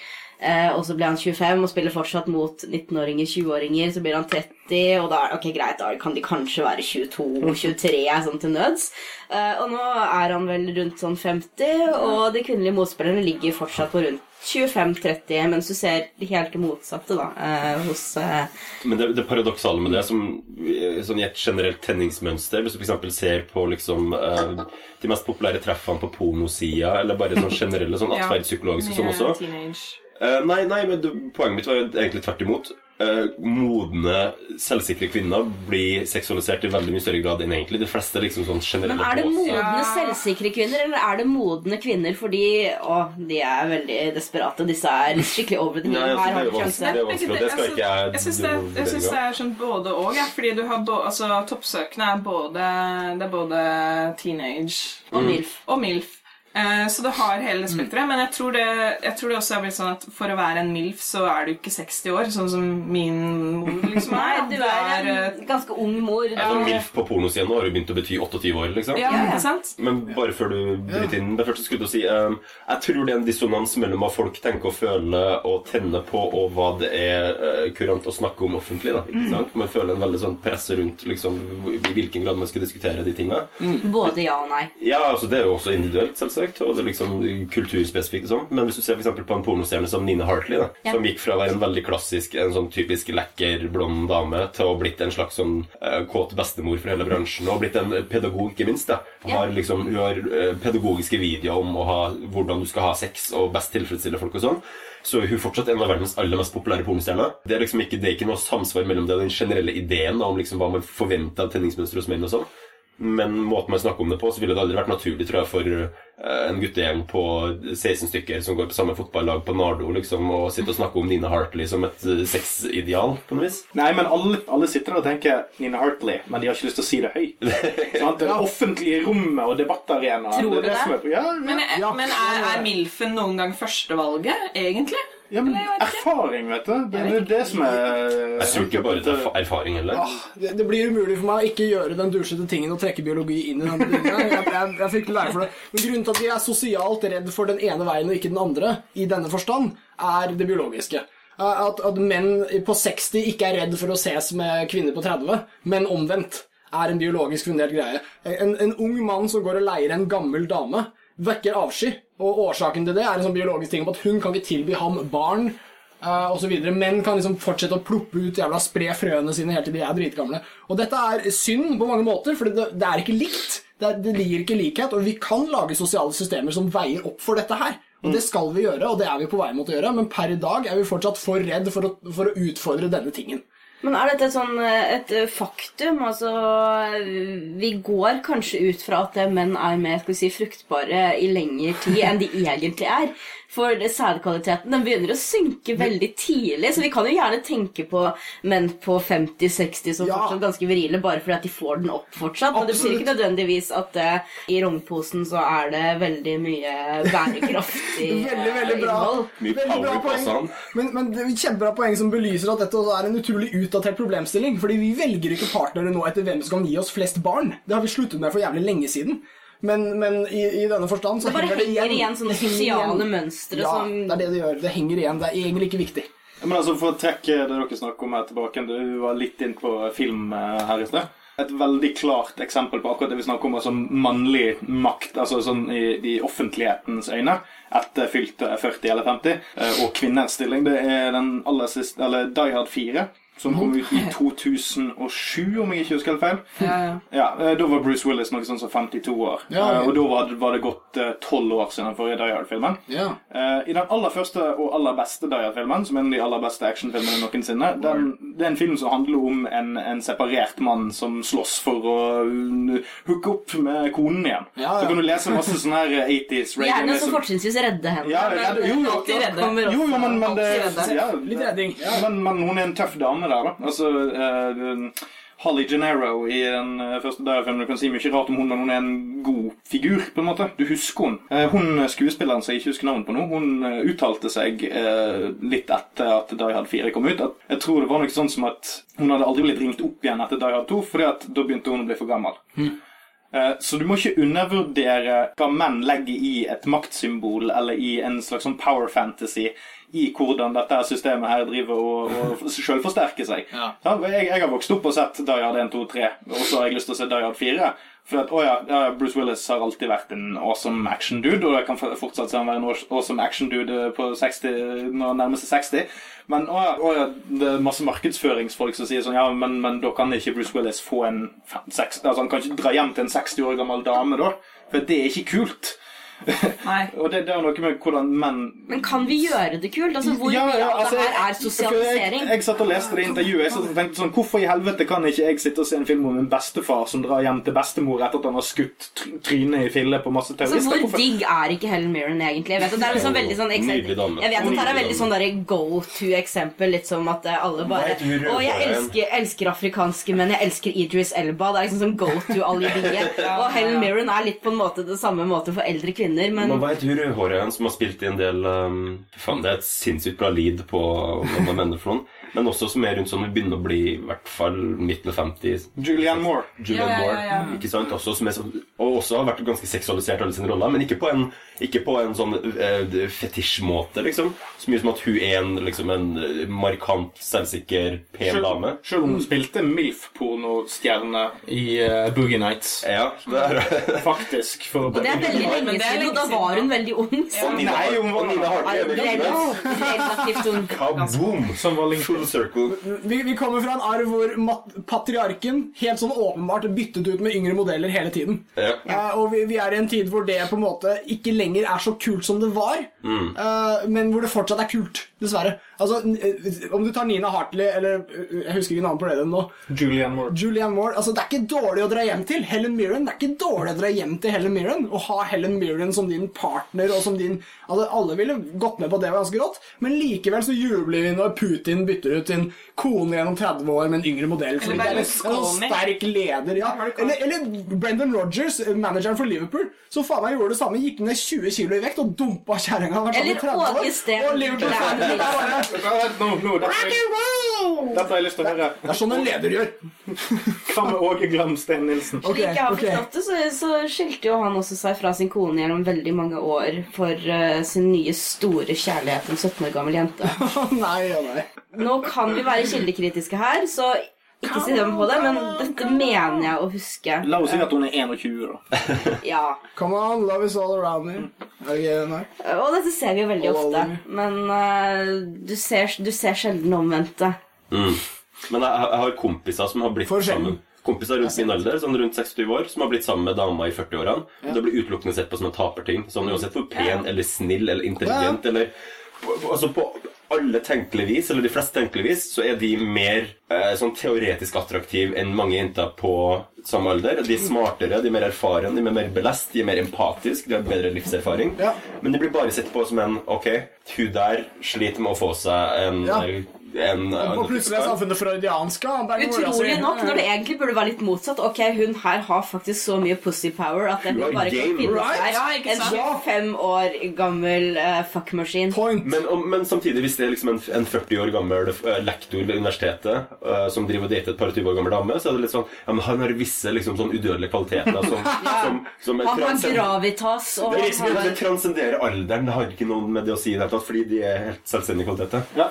Eh, og så blir han 25 og spiller fortsatt mot 19-åringer, 20-åringer. Så blir han 30, og da ok, greit, da kan de kanskje være 22-23 sånn til nøds. Eh, og nå er han vel rundt sånn 50, og de kvinnelige motspillerne ligger fortsatt på rundt 25-30, mens du ser helt det motsatte da, eh, hos eh, Men det, det paradoksale med det, som, sånn i et generelt tenningsmønster Hvis du f.eks. ser på liksom, eh, de mest populære treffene på pornosida, eller bare sånn generelle sånn Ja, atferdspsykologiske sånn mye også Eh, nei, nei, men du, poenget mitt var egentlig tvert imot. Eh, modne, selvsikre kvinner blir seksualisert i veldig mye større grad enn egentlig de fleste liksom sånn generelle Men er det modne, Ja. selvsikre kvinner, eller er det modne kvinner fordi å, de er veldig desperate? Disse er skikkelig over the hill. Her det er har du vanskelig. sjanse. Det er vanskelig, og det skal ikke jeg Jeg syns det, jeg synes det er sånn både og, ja, fordi du har både altså, toppsøkene er både, det er både teenage Og Mm. MILF. og MILF. Eh, Så det har hele det spekteret. Men jeg tror, det, jeg tror det også er blitt sånn at for å være en MILF, så er du ikke 60 år, sånn som min mor liksom Nei, er. du er eh, en ganske ung mor. Ja, sånn MILF på pornosiden har jo begynt å bety 28 år, liksom. Ja, ikke sant? Men bare før du bryter inn det første skulle jeg si eh, Jeg tror det er en dissonans mellom hva folk tenker og føler og tenner på, og hva det er uh, kurant å snakke om offentlig. da, ikke sant? Man føler en veldig sånn press rundt liksom, i hvilken grad man skal diskutere de tinga. Både ja og nei. Ja, altså Det er jo også individuelt, selvsagt, og det er liksom kulturspesifikt og sånn. Men hvis du ser for eksempel på en pornostjerne som Nina Hartley, da, Ja. som gikk fra å være en veldig klassisk, en sånn typisk lekker, blond dame, til å ha blitt en slags sånn eh, kåt bestemor for hele bransjen, og blitt en pedagog, ikke minst. da. Har liksom, hun har eh, pedagogiske videoer om ha, hvordan du skal ha sex og best tilfredsstille folk og sånn. Så er hun fortsatt en av verdens aller mest populære pornostjerner. Det er liksom ikke, det er ikke noe samsvar mellom det og den generelle ideen om liksom hva man forventer av tenningsmønster hos menn og sånn. Men måten man snakker om det på, så ville det aldri vært naturlig tror jeg, for en guttegjeng på 16 stykker som går på samme fotballag på Nardo, liksom, og sitter og snakker om Nina Hartley som et eh, sexideal, på noe vis. Nei, men alle, alle sitter der og tenker Nina Hartley, men de har ikke lyst til å si det høyt. sånn, Det offentlige rommet og debattarenaen. Tror du det? det? er- Ja, Men, ja. Ja. men er, er MILF-en noen gang førstevalget, egentlig? Ja, men erfaring, vet du. Det er det som er Jeg tror ikke bare det er erfaring heller. Ah, det, det blir umulig for meg å ikke gjøre den dusjete tingen og trekke biologi inn i den. tingen. Jeg, jeg, jeg fryktelig for det. Men grunnen til at vi er sosialt redd for den ene veien og ikke den andre, i denne forstand, er det biologiske. Eh, At, at menn på 60 ikke er redd for å ses med kvinner på 30, men omvendt er en biologisk fundert greie. En, en ung mann som går og leier en gammel dame, vekker avsky. Og årsaken til det er en sånn biologisk ting om at hun kan ikke tilby ham barn uh, osv. Menn kan liksom fortsette å ploppe ut jævla spre frøene sine helt til de er dritgamle. Og dette er synd på mange måter, for det, det er ikke likt. Det, er, det ligger ikke likhet, og vi kan lage sosiale systemer som veier opp for dette her. Og det skal vi gjøre, og det er vi på vei mot å gjøre, men per i dag er vi fortsatt for redd for å, for å utfordre denne tingen. Men er dette et sånn eh, et eh, faktum? Altså, vi går kanskje ut fra at eh, menn er mer skal vi si, fruktbare i lengre tid enn de egentlig er. For sædkvaliteten den begynner å synke veldig tidlig, så vi kan jo gjerne tenke på menn på 50-60 som Ja. fortsatt ganske virile bare fordi at de får den opp fortsatt. Men det betyr ikke nødvendigvis at uh, i rognposen så er det veldig mye bærekraftig eh, Veldig, veldig bra. innhold. Mye Veldig bra poeng. Men, men det er kjempebra poeng som belyser at dette også er en utrolig utdatert problemstilling. Fordi vi velger ikke partnere nå etter hvem som kan gi oss flest barn. Det har vi sluttet med for jævlig lenge siden. Men, men i, i denne forstand så Det bare henger det henger igjen sånne Det sosiale mønstre Ja, som det er det det gjør. Det henger igjen. Det er egentlig ikke viktig. Men altså, For å trekke det dere snakker om her tilbake, du var litt inn på film eh, her i sted. Et veldig klart eksempel på akkurat det vi snakker om, altså mannlig makt, altså sånn i, i offentlighetens øyne, etter fylte 40 eller 50, eh, og kvinners stilling, det er den aller siste, eller Die Hard 4, som kom ut i 2007, om jeg ikke husker helt feil. Ja, ja. Ja, eh, Da var Bruce Willis noe sånn som 52 år. Ja. Eh, Og da var det, var det gått tolv år siden den forrige Die Hard-filmen. Ja. Eh, I den aller første og aller beste Die Hard-filmen, som er en av de aller beste actionfilmene noensinne, den, det er en film som handler om en, en separert mann som slåss for å uh, hooke opp med konen igjen. Ja, ja. Så kan du lese masse sånne her 80s Gjerne som Reaganism. fortrinnsvis redde henne. Ja, redde, jo, jo, ja. Jo, jo, men, men det, ja, Litt redding. Ja. men, men hun er en tøff dame der, da. Altså uh, Holly Gennaro i den eh, første Dyer-filmen. Du kan si mye rart om hun, men hun er en god figur. på en måte. Du husker hun. Eh, hun skuespilleren som jeg ikke husker navnet på nå, hun uttalte seg eh, litt etter at Die Hard 4 kom ut. at Jeg tror det var noe sånn som at hun hadde aldri blitt ringt opp igjen etter Die Hard 2, fordi at da begynte hun å bli for gammel. Mm. Så du må ikke undervurdere hva menn legger i et maktsymbol eller i en slags sånn power fantasy i hvordan dette systemet her driver og, og selvforsterker seg. Ja. Jeg, jeg har vokst opp og sett Die Hard 1, 2, 3, og så har jeg lyst til å se Die Hard 4. For at, å ja, Bruce Willis har alltid vært en awesome action-dude, og jeg kan fortsatt se han være en awesome action-dude på 60, når han nærmer seg 60. Men å ja, å ja, det er masse markedsføringsfolk som sier sånn Ja, men, men da kan ikke Bruce Willis få en fem, seks, Altså, han kan ikke dra hjem til en 60 år gammel dame, da. For det er ikke kult. Og det, det er noe med hvordan menn Men kan vi gjøre det kult? Altså, Hvor Ja, mye ja, av altså, det her er sosialisering? Jeg, jeg, satt og leste det intervjuet. Jeg satt og tenkte sånn, Hvorfor i helvete kan ikke jeg sitte og se en film om en bestefar som drar hjem til bestemor etter at han har skutt trynet i fille på masse Så terrorister? hvor Hvorfor- digg er ikke Helen Mirren egentlig? Jeg vet at det er liksom veldig sånn Jeg vet at det er veldig sånn der go to-eksempel. Litt som at eh, alle bare Å, jeg elsker, elsker afrikanske menn. Jeg elsker Idris Elba. Det er liksom sånn go to-alibiet. Og Helen. Mirren er litt på en måte det samme måte for eldre kvinner, men Men Man veit hun rødhåret som har spilt i en del um, Faen, det er et sinnssykt bra lead på hva man mener for noen. Men også som er rundt sånn vi begynner å bli i hvert fall midten av 50. Julianne Moore. Julianne Ja, ja, Moore. ja, ja. Ikke sant? Også, som er så, og også har vært ganske seksualisert alle sine roller, men ikke på en, ikke på en sånn uh, fetisjmåte, liksom. Så mye som at hun er en, liksom, en eh, markant, selvsikker, pen dame. Selv om hun spilte MILF-pornostjerne i uh, Boogie Nights. Ja, det er Faktisk. For Og det er veldig lenge siden, og da var hun veldig ung. Så. Og Nina, Nei, hun var- Nina Hartley Relativt relativt ung. Kaboom! Som var link Full circle. Vi, vi kommer fra en arv hvor mat patriarken helt sånn åpenbart byttet ut med yngre modeller hele tiden. Ja. Uh, og vi, vi er i en tid hvor det på en måte ikke lenger er så kult som det var, eh, men hvor det fortsatt er kult, dessverre. Altså, eh, Om du tar Nina Hartley eller Jeg husker ikke navnet på det nå. Julianne Moore. Julianne Moore. altså Det er ikke dårlig å dra hjem til. Helen Mirren, Det er ikke dårlig å dra hjem til Helen Mirren og ha Helen Mirren som din partner og som din altså Alle ville gått med på det var ganske rått, men likevel så jubler vi når Putin bytter ut sin kone gjennom 30 år med en yngre modell. fordi Eller det er en- sånn sterk leder. ja. Eller, eller Brendan Rodgers, manageren for Liverpool, som faen meg gjorde det samme. Gikk ned 20 kilo i vekt og dumpa kjerringa. Eller 30 Åge Steen. Dette, har jeg- lyst til å høre. det er sånn en leder gjør. Hva med Åge Glam Steen Nilsen? Ok, Slik jeg har ok. forstått det, så, så skilte jo han også seg fra sin kone gjennom veldig mange år for uh, sin nye store kjærlighet, en 17 år gammel jente. nei, ja, nei. Nå kan vi være kildekritiske her, så ikke si dem på det, men dette mener jeg å huske. La oss si at hun er 21, da. Ja. Come on, love is all around nei? Og dette ser vi jo veldig All ofte, men uh, du, ser, du ser sjelden omvendte. Mm. Men jeg, jeg har kompiser som har blitt sammen Kompiser rundt min alder, sånn rundt 26 år, som har blitt sammen med dama i 40-årene. Og Det blir utelukkende sett på som en taperting. Sånn uansett hvor pen eller snill eller intelligent eller Altså på alle tenkelige vis, eller de fleste tenkelige vis, så er de mer eh, sånn teoretisk attraktive enn mange jenter på samme alder. De er smartere, de er mer erfaren, de er mer belest, de er mer empatiske, de har bedre livserfaring. Ja. Men de blir bare sett på som en Ok, hun der sliter med å få seg en, Ja. En, Og plutselig er samfunnet freudiansk. ja. Det Utrolig jeg nok, når det egentlig burde være litt motsatt. Ok, hun her har faktisk så mye pussy power at hun bare kan finne right? seg Ja, en fem 25 år gammel uh, fuckmaskin. Men, men samtidig, hvis det er liksom en, en 40 år gammel uh, lektor ved universitetet uh, som driver og dater et par 20 år gammel dame, så er det litt sånn Ja, men han har visse liksom sånn udødelige kvaliteter som, som, som Han har gravitas og det, det, det transcenderer alderen. Det har ikke noe med det å si, i det hele tatt, fordi de er helt selvstendige kvaliteter. Ja.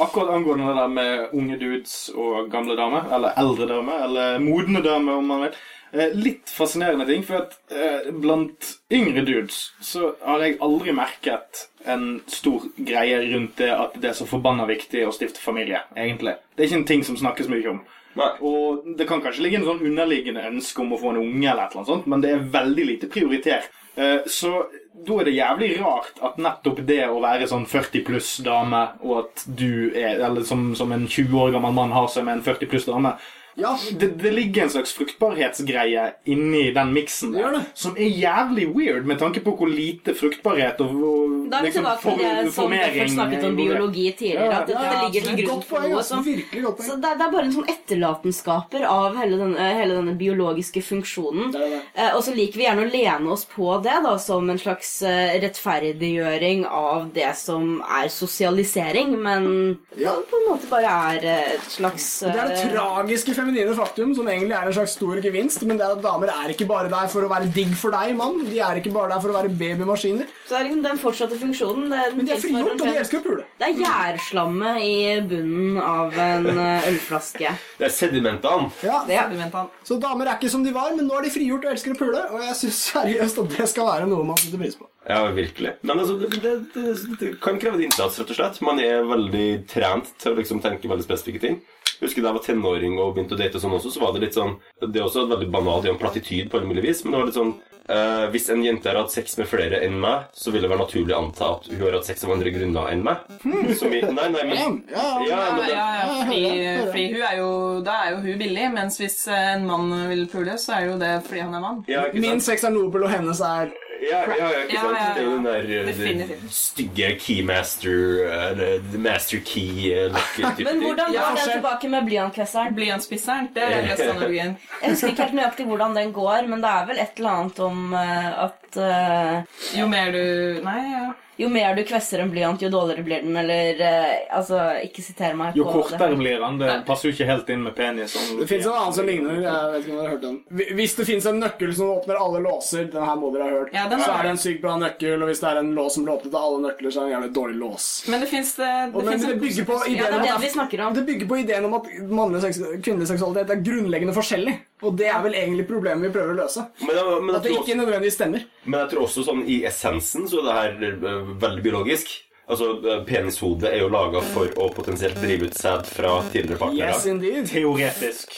Akkurat angående det der med unge dudes og gamle damer, eller eldre damer, eller modne damer, om man vil. Eh, litt fascinerende ting, for at eh, blant yngre dudes så har jeg aldri merket en stor greie rundt det at det er så forbanna viktig å stifte familie, egentlig. Det er ikke en ting som snakkes mye om. Nei. Og det kan kanskje ligge en sånn underliggende ønske om å få en unge, eller et eller annet sånt, men det er veldig lite prioritert. Eh, Så da er det jævlig rart at nettopp det å være sånn 40 pluss dame, og at du er Eller som, som en 20 år gammel mann har seg med en 40 pluss dame Ja. det, det ligger en slags fruktbarhetsgreie inni den miksen der, som er jævlig weird, med tanke på hvor lite fruktbarhet og, og Da er vi liksom tilbake til det som Derfor snakket om biologi tidligere. At dette Ja, ligger til grunn for noe altså. så det, er- det er bare en sånn etterlatenskaper av hele denne, hele denne biologiske funksjonen. Eh, og så liker vi gjerne å lene oss på det da, som en slags eh, rettferdiggjøring av det som er sosialisering, men Ja. på en måte bare er eh, et slags Det er det tragiske tragiske feminine faktum som egentlig er en slags stor gevinst, men det er at damer er ikke bare der for å være digg for deg, mann. De er ikke bare der for å være babymaskiner. Så er liksom den fortsatte funksjonen det er Men de er frigjort, og de elsker å pule. Det er gjærslammet i bunnen av en eh, ølflaske. Det er sedimentene. Ja, Ja. Argumentene. Så damer er ikke som de var, men nå er de frigjort og elsker å pule. Og jeg syns seriøst at det skal være noe man setter pris på. Ja, virkelig. Men altså, det, det, det, det kan kreve en innsats, rett og slett. Man er veldig trent til å liksom tenke veldig spesifikke ting. Jeg husker Da jeg var tenåring og begynte å date, og sånn også, så var det litt sånn Det er også veldig banalt det er en platityd på alle mulige vis, men det var litt sånn eh, Hvis en jente har hatt sex med flere enn meg, så vil det være naturlig å anta at hun har hatt sex av andre grunner enn meg. Som i, nei, nei, men Ja, ja, ja, fordi, fordi hun er jo, da er jo hun billig, mens hvis en mann vil pule, så er jo det fordi han er mann. ja, ikke Min sex er nobel, og hennes er Ja, ja, ja, ikke sant? ja, ja. Det er jo den der eh, Definitivt. stygge keymaster Eller the master key eh, Men hvordan Ja, går den tilbake med blyantkvesseren? Blyantspisseren, det er Norge. Jeg husker ikke helt nøyaktig hvordan den går, men det er vel et eller annet om at uh, Jo mer du Nei, ja. Jo mer du kvesser en blyant, jo dårligere blir den, eller eh, Altså, ikke siter meg Jo på kortere blir den. Det passer jo ikke helt inn med penis. Det fins en annen som ligner. Jeg vet ikke om dere har hørt den. Hvis det fins en nøkkel som åpner alle låser, den her må dere ha hørt, Ja, den så er det en sykt bra nøkkel. Og hvis det er en lås som blir åpnet av alle nøkler, så er det en jævlig dårlig lås. Men det fins det, Og det, men finnes det en bygger på Ja, ideen det er om det vi snakker om. Det bygger på ideen om at mannlig kvinnelig seksualitet er grunnleggende forskjellig. Og det er vel egentlig problemet vi prøver å løse. Men, jeg- men, At det ikke også, nødvendigvis stemmer. men jeg tror også sånn i essensen så er det her eh, veldig biologisk. Altså, eh, Penishodet er jo laga for å potensielt drive ut sæd fra tidligere partnere. Yes, indeed. Teoretisk.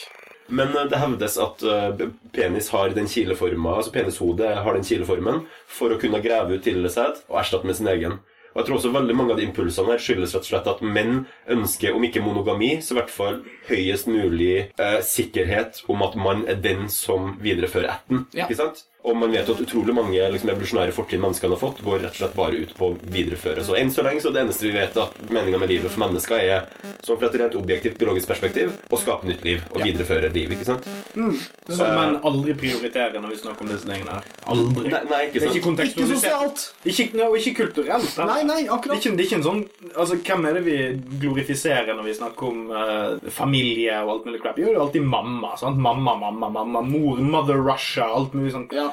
Men eh, det hevdes at penis har den kileforma, altså penishodet har den kileformen for å kunne grave ut tidligere sæd og erstatte med sin egen. Og jeg tror også veldig mange av de impulsene her skyldes rett og slett at menn ønsker, om ikke monogami, så i hvert fall høyest mulig eh, sikkerhet om at man er den som viderefører ætten. Ja. Ikke sant? Og man vet at utrolig mange liksom, evolusjonære fortrinn menneskene har fått, går rett og slett bare ut på å videreføre. Så enn så lenge så er det eneste vi vet at meninga med livet for mennesker er, som fra et rent objektivt biologisk perspektiv, å skape nytt liv og videreføre liv. ikke sant? Så, man aldri prioriterer når vi snakker om disse tingene. her. Aldri. Nei, nei, ikke Det er sant? ikke Ikke kontekstualisert. sosialt. Ikke, ja, og ikke kulturelt. Eller? Nei, nei, Det er, akkurat. ikke, det er ikke en sånn Altså, Hvem er det vi glorifiserer når vi snakker om uh, familie og alt mulig crap? Jo, det er alltid mamma. sant? Mamma, mamma, mamma. Mor, Mother Russia, alt mulig sånt. Ja.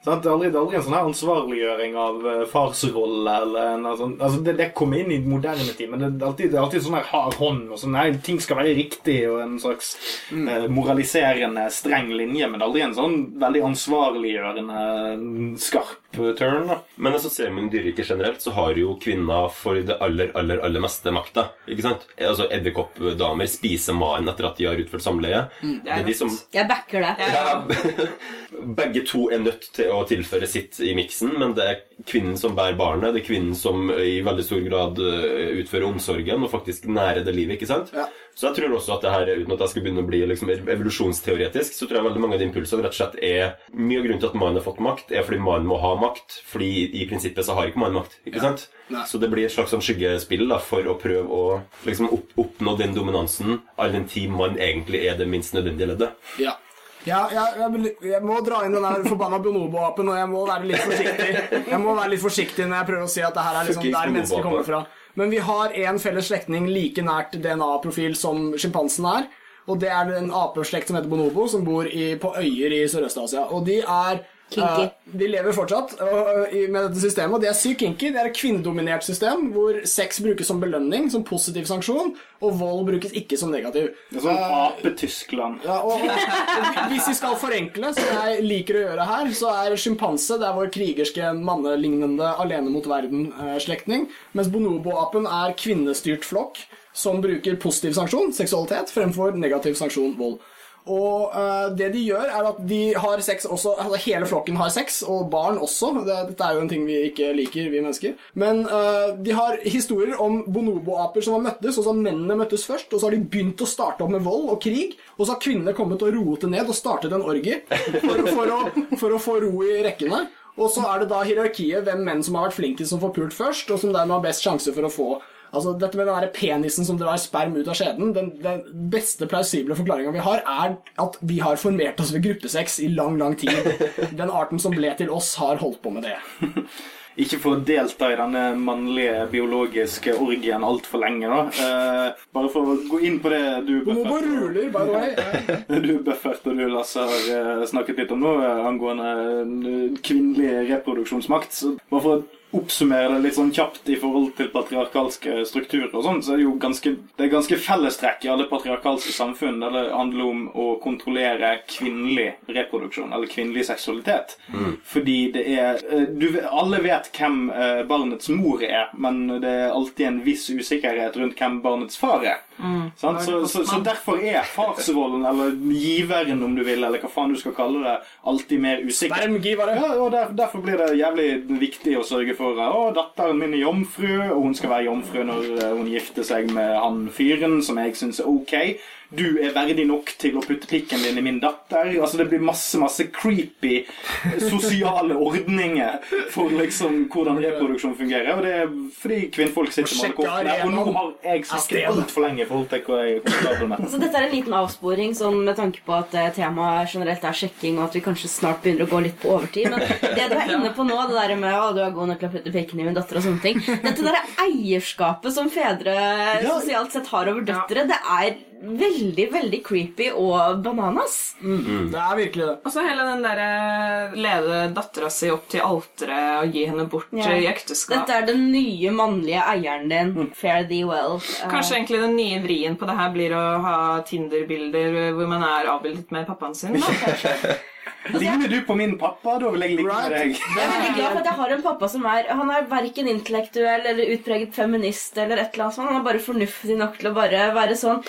Sant? Det er aldri, det er aldri en sånn her ansvarliggjøring av eh, farsrolle eller en sånn Altså, det, det kommer inn i moderne tid, men det er alltid, det er alltid sånn her hard hånd og sånn Nei, ting skal være riktig og en slags eh, moraliserende, streng linje, men det er aldri en sånn veldig ansvarliggjørende, skarp eh, turn. da. Men altså, ser man dyreriket generelt, så har jo kvinner for det aller, aller, aller meste makta. Ikke sant? Altså, Edderkoppdamer spiser mannen etter at de har utført samleie. det er de som Jeg backer det. ja, Begge to er nødt til å tilføre sitt i miksen, men det er kvinnen som bærer barnet. Det er kvinnen som i veldig stor grad eh, utfører omsorgen og faktisk nærer det livet. ikke sant? Ja. Så jeg tror også at det her, uten at jeg skal begynne å bli liksom evolusjonsteoretisk, så tror jeg veldig mange av de impulsene rett og slett er Mye av grunnen til at mannen har fått makt, er fordi mannen må ha makt. Fordi i prinsippet så har ikke mannen makt. ikke sant? Nei. Så det blir et slags sånn skyggespill da, for å prøve å liksom opp, oppnå den dominansen, all den tid man egentlig er det minst nødvendige leddet. Ja. Ja, jeg, jeg, jeg må dra inn den der forbanna bonobo-apen, og jeg må være litt forsiktig Jeg må være litt forsiktig når jeg prøver å si at det her er liksom der mennesker kommer fra. Men vi har en felles slektning like nært DNA-profil som sjimpansen er. Og det er en apeslekt som heter bonobo, som bor i, på øyer i Sørøst-Asia. Og de er Kinky. Uh, de lever fortsatt uh, med dette systemet, og de er sykt kinky. Det er et kvinnedominert system hvor sex brukes som belønning, som positiv sanksjon, og vold brukes ikke som negativ. Det er sånn Ape-Tyskland. Ja, og, og hvis vi skal forenkle, som jeg liker å gjøre her, så er sjimpanse det vår krigerske, mannelignende, alene mot verden-slektning, mens bonobo-apen er kvinnestyrt flokk som bruker positiv sanksjon, seksualitet, fremfor negativ sanksjon, vold. Og uh, det de gjør, er at de har sex også altså Hele flokken har sex, og barn også. Det, dette er jo en ting vi ikke liker, vi mennesker. Men uh, de har historier om bonobo-aper som har møttes, og så har mennene møttes først, og så har de begynt å starte opp med vold og krig, og så har kvinnene kommet og roet det ned og startet en orgie for, for, å, for å få ro i rekkene. Og så er det da hierarkiet hvem menn som har vært flinkest som får pult først, og som dermed har best sjanse for å få Altså, Dette med den der penisen som drar sperm ut av skjeden Den, den beste plausible forklaringa vi har, er at vi har formert oss ved gruppesex i lang, lang tid. Den arten som ble til oss, har holdt på med det. ikke få delta i denne mannlige biologiske orgien altfor lenge, da. Eh, bare for å gå inn på det du Buffert, Nå bare ruler, by the way. du Buffert og du Lasse har eh, snakket litt om nå, eh, angående eh, kvinnelig reproduksjonsmakt. Så bare for å oppsummere det litt sånn kjapt i forhold til patriarkalske strukturer og sånn, så er det jo ganske, det er ganske fellestrekk i alle patriarkalske samfunn der det handler om å kontrollere kvinnelig reproduksjon, eller kvinnelig seksualitet. Fordi det er eh, du, Alle vet hvem eh, barnets mor er, men det er alltid en viss usikkerhet rundt hvem barnets far er. Sant? Så, så, så derfor er farsrollen, eller giveren om du vil, eller hva faen du skal kalle det, alltid mer usikker. Ja, og der, Derfor blir det jævlig viktig å sørge for Å, datteren min er jomfru, og hun skal være jomfru når eh, hun gifter seg med han fyren som jeg syns er ok. Du er verdig nok til å putte pikken din i min datter. Altså Det blir masse masse creepy sosiale ordninger for liksom hvordan reproduksjon fungerer. Og det er fordi kvinnfolk sitter med alle kortene. Og nå har jeg snakket altfor lenge i forhold til hva jeg er komfortabel med. Så dette er en liten avsporing sånn med tanke på at eh, temaet generelt er sjekking, og at vi kanskje snart begynner å gå litt på overtid. Men det du er inne på nå, det der med å, du er god nok til å putte pikken i min datter og sånne ting Dette der eierskapet som fedre sosialt sett har over døtre, det er veldig, veldig creepy og bananas. Det er virkelig det. Og så hele den derre lede dattera si opp til alteret og gi henne bort Ja. i ekteskap. Dette er den nye mannlige eieren din. Fare thee well. Eh, Kanskje egentlig den nye vrien på det her blir å ha Tinder-bilder hvor man er avbildet med pappaen sin. Da. Ligner du på min pappa? Da vil jeg ligge med deg. Jeg er veldig glad for at jeg har en pappa som er Han er verken intellektuell eller utpreget feminist eller et eller annet sånt. Han er bare fornuftig nok til å bare være sånn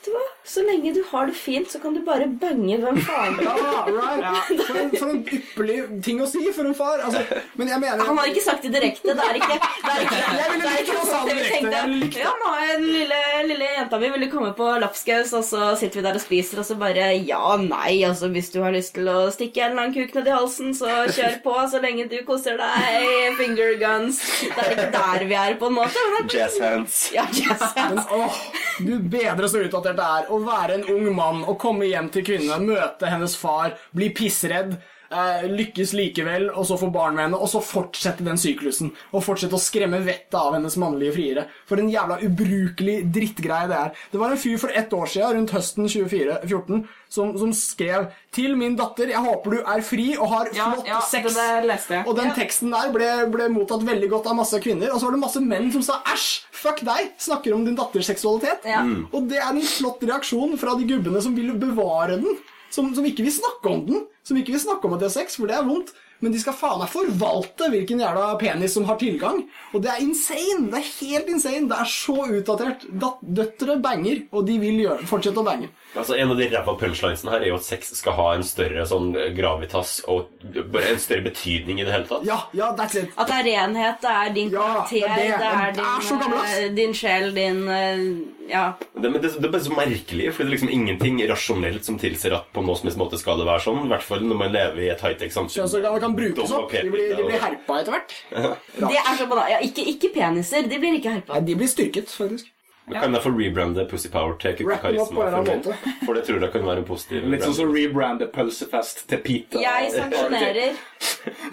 Vet du hva? Så lenge du har det fint, så kan du bare bange hvem faen du vil. Ja. For, en, ypperlig ting å si for en far. Altså, men jeg mener Han har ikke sagt det direkte. Det er ikke Det er ikke, Jeg ville likt å noe sa det direkte. Ja, nå er den lille, lille jenta mi ville komme på lapskaus, og så sitter vi der og spiser, og så bare Ja, nei, altså hvis du har lyst til å stikke en lang kuk ned i halsen, så kjør på så lenge du koser deg. Finger guns. Det er ikke der vi er, på en måte. Jazz hands. Ja, jazz hands. Men åh, du bedre så utdatert det er være en ung mann og komme hjem til kvinnen, møte hennes far, bli pissredd, eh, lykkes likevel, og så få barn med henne, og så fortsette den syklusen. Og fortsette å skremme vettet av hennes mannlige friere. For en jævla ubrukelig drittgreie det er. Det var en fyr for ett år siden, rundt høsten 2014, som, som skrev til min datter, jeg håper du er fri og har Ja, flott ja, sex. det der leste jeg. Og den teksten der ble, ble mottatt veldig godt av masse kvinner. Og så var det masse menn som sa 'æsj, fuck deg', snakker om din datters seksualitet. Ja. Og det er en flott reaksjon fra de gubbene som vil bevare den. Som, som ikke vil snakke om den. Som ikke vil snakke om at de har sex, for det er vondt. Men de skal faen meg forvalte hvilken jævla penis som har tilgang. Og det er insane! Det er helt insane. Det er så utdatert. Dat døtre banger, og de vil gjøre, fortsette å bange. Altså, En av de ræva punchlinesene her er jo at sex skal ha en større sånn gravitas og bare en større betydning i det hele tatt. Ja, ja, that's it. At det er renhet, det er din Ja, det er det. det er Det er din, eh, din sjel, din eh, Ja. Det, men det, det er bare så merkelig, for det er liksom ingenting rasjonelt som tilsier at på noen som helst måte skal det være sånn. I hvert fall når man lever i et high-tech samfunn. Kjønnsorganer kan brukes opp. De blir, de blir herpa etter hvert. Det er så banalt. Ja, ikke, ikke peniser. De blir ikke herpa. Nei, de blir styrket, faktisk. Men Kan jeg få rebrande Pussy Power til karisma? For, for det tror jeg kan være en positiv Litt sånn som rebrande pølsefest til Pita. Jeg sanksjonerer.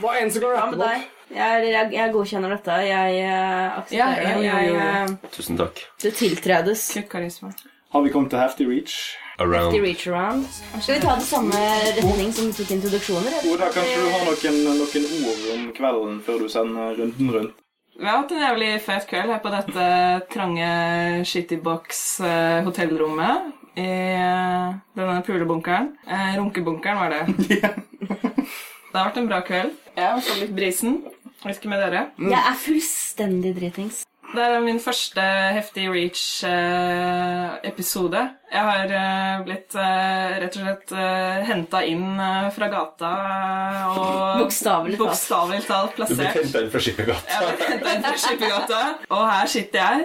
Hva enn som kan rappe med deg? Jeg, jeg, jeg godkjenner dette. Jeg uh, aksepterer Ja, det. ja, ja, eh, Tusen takk. Det tiltredes. Kutt karisma. Har vi kommet til Hefty Reach? Around. Hefty reach around. Skal vi ta det samme retning som vi tok introduksjoner? eller? Oda, kanskje du har noen, noen ord om kvelden før du sender runden rundt? Vi har hatt en jævlig fet kveld her på dette trange shittybox-hotellrommet i eh, denne pulebunkeren. Eh, runkebunkeren var det. Det har vært en bra kveld. Jeg har fått litt brisen. Hva ikke med dere. Jeg er fullstendig dritings. Det er min første Heftig Reach-episode. jeg har eh, blitt eh, rett og slett uh, henta inn eh, fra gata og Bokstavelig talt. talt Du ble plassert. henta inn fra Skippergata. Jeg ble hentet inn fra Skippergata, og her sitter jeg.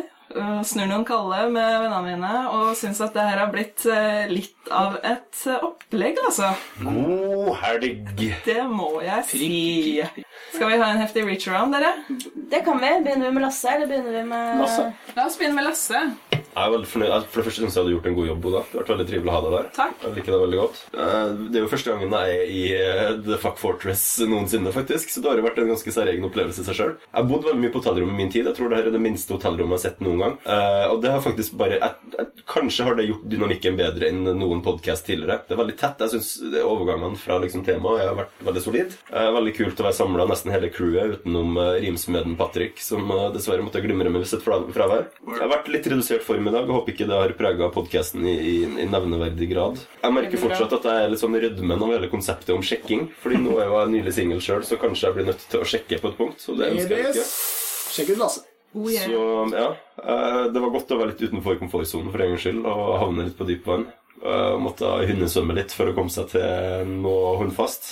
Snur noen kalde med vennene mine og syns at det her har blitt eh, litt av et eh, opplegg, altså. God helg. Det må jeg si. Skal vi ha en heftig reach around, dere? Det kan vi. Begynner vi med Lasse, eller begynner vi med Lasse. La oss begynne med Lasse. Jeg er veldig fornøyd. For det første syns jeg du hadde gjort en god jobb, Oda. Det har vært veldig trivelig å ha deg der. Takk. Jeg liker deg veldig godt. Eh, Det er jo første gangen jeg er i eh, The Fuck Fortress noensinne, faktisk. Så det har jo vært en ganske særegen opplevelse i seg sjøl. Jeg har bodd veldig mye på hotellrom i min tid. Jeg tror det her er det minste hotellrommet jeg har sett noen gang. Eh, Og det har faktisk bare jeg, jeg, Kanskje har det gjort dynamikken bedre enn noen podkast tidligere. Det er veldig tett. Jeg syns overgangene fra liksom temaet har vært veldig solid. Veldig kult å være samla nesten hele crewet utenom rimsmeden Patrick, som dessverre måtte glimre med sitt fravær. Jeg har vært litt redusert form i dag og håper ikke det har prega podkasten i, i, i nevneverdig grad. Jeg merker fortsatt at jeg er litt sånn rødmen av hele konseptet om sjekking. Fordi nå er jo jeg nylig singel sjøl, så kanskje jeg blir nødt til å sjekke på et punkt. Så det ønsker jeg ikke. Sjekk ut Lasse. Oh, yeah. Så ja, eh, det var godt å være litt utenfor komfortsonen for en gangs skyld og havne litt på dypt vann. Eh, Måtte hundesvømme litt for å komme seg til noe håndfast.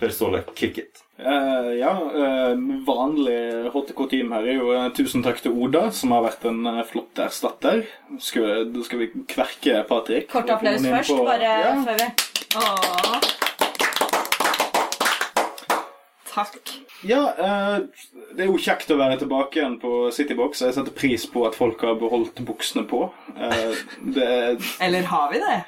Per Ståle, kick it. Eh, ja, uh, vanlig HTK-team her er jo uh, tusen takk til Oda, som har vært en flott erstatter. Skal, da skal vi kverke Patrick. Kort applaus først, på- bare ja. før vi Åh. Takk. Ja, det er jo kjekt å være tilbake igjen på Citybox. Jeg setter pris på at folk har beholdt buksene på. Det er Eller har vi det?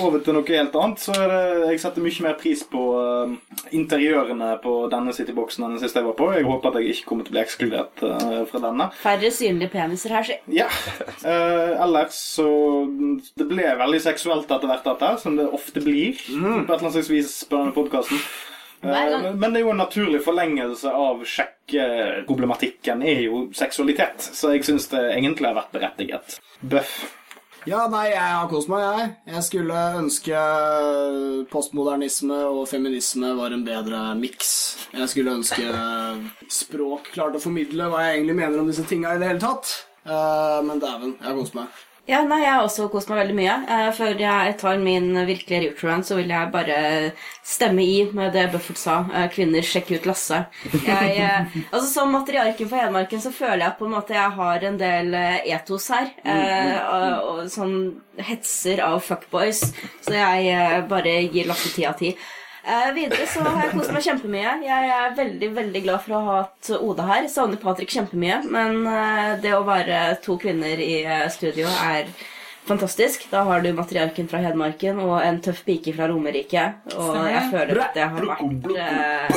Over til noe helt annet, så er det, jeg setter mye mer pris på uh, interiørene på denne Cityboxen enn den siste jeg var på. Jeg håper at jeg ikke kommer til å bli ekskludert uh, fra denne. Færre synlige peniser her, si. Ja. Uh, ellers så Det ble veldig seksuelt etter hvert, dette, som det ofte blir på et eller annet slags vis på denne podkasten. Men det er jo en naturlig forlengelse av sjekkeproblematikken er jo seksualitet, så jeg syns det egentlig har vært berettiget. Bøff. Ja, nei, jeg har kost meg, jeg. Jeg skulle ønske postmodernisme og feminisme var en bedre miks. Jeg skulle ønske språk klarte å formidle hva jeg egentlig mener om disse tinga i det hele tatt. Eh, men dæven, jeg har kost meg. Ja, nei, Jeg har også kost meg veldig mye. Eh, før jeg tar min virkelige return, så vil jeg bare stemme i med det Buffett sa. Eh, kvinner, sjekk ut Lasse. Jeg, eh, altså Som matriarken for Hedmarken så føler jeg på en måte jeg har en del etos her. Og, sånn hetser av fuckboys. Så jeg bare gir Lasse ti av ti. Eh, videre så har jeg kost meg kjempemye. Jeg er veldig veldig glad for å ha hatt Oda her. Savner Patrick kjempemye. Men eh, det å være to kvinner i eh, studio er fantastisk. Da har du matriarken fra Hedmarken og en tøff pike fra Romerike. Og Stemmer jeg føler at det har vært eh,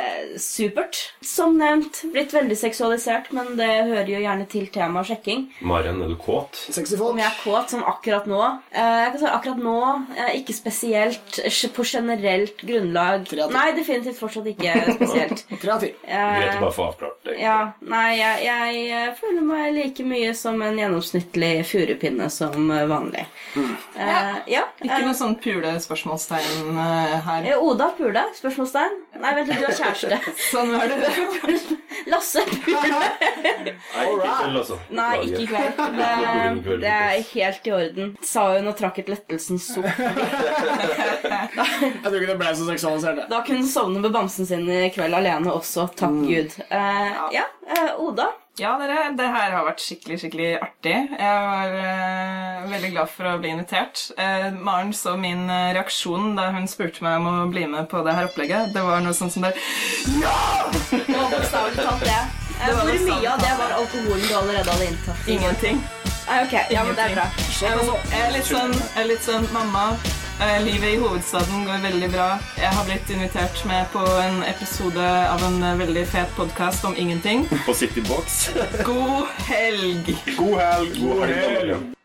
eh, supert. Som nevnt, blitt veldig seksualisert, men det hører jo gjerne til temaet sjekking. Maren, er du kåt? Sexy Om jeg er kåt som akkurat nå eh, Jeg kan si akkurat nå eh, Ikke spesielt på generelt grunnlag. Kreativ. Nei, definitivt fortsatt ikke spesielt. Kreativ. Greit Eh, å bare få avklart det. ja, nei, jeg, jeg føler meg like mye som en gjennomsnittlig furupinne som eh, vanlig. Eh, ja. Ikke eh, noe sånn pule-spørsmålstegn eh, her. eh, Oda pule? Spørsmålstegn? Nei, vent litt, du har kjæreste. Sånn var det. Lasse pule? Nei, ikke kveld. Nei, ikke i kveld. Det, det er helt i orden. Sa hun og trakk et lettelsens sukk. Jeg tror ikke det ble så seksualisert. Da kunne hun sovne med bamsen sin i kveld alene også. Takk Gud. Uh, ja, uh, Oda. Ja, dere, det her har vært skikkelig, skikkelig artig. Jeg var eh, veldig glad for å bli invitert. Eh, Maren så min eh, reaksjon da hun spurte meg om å bli med på det her opplegget. Det var noe sånn som det Det var bokstavelig talt det. Eh, Det var Hvor mye av det var alkoholen du allerede hadde inntatt? Ingenting. Nei, ok, ja, men det er bra. Jeg er litt sånn, jeg er litt sånn Mamma, eh, livet i hovedstaden går veldig bra. Jeg har blitt invitert med på en episode av en eh, veldig fet podkast om ingenting. På Citybox. God helg! God helg! God helg.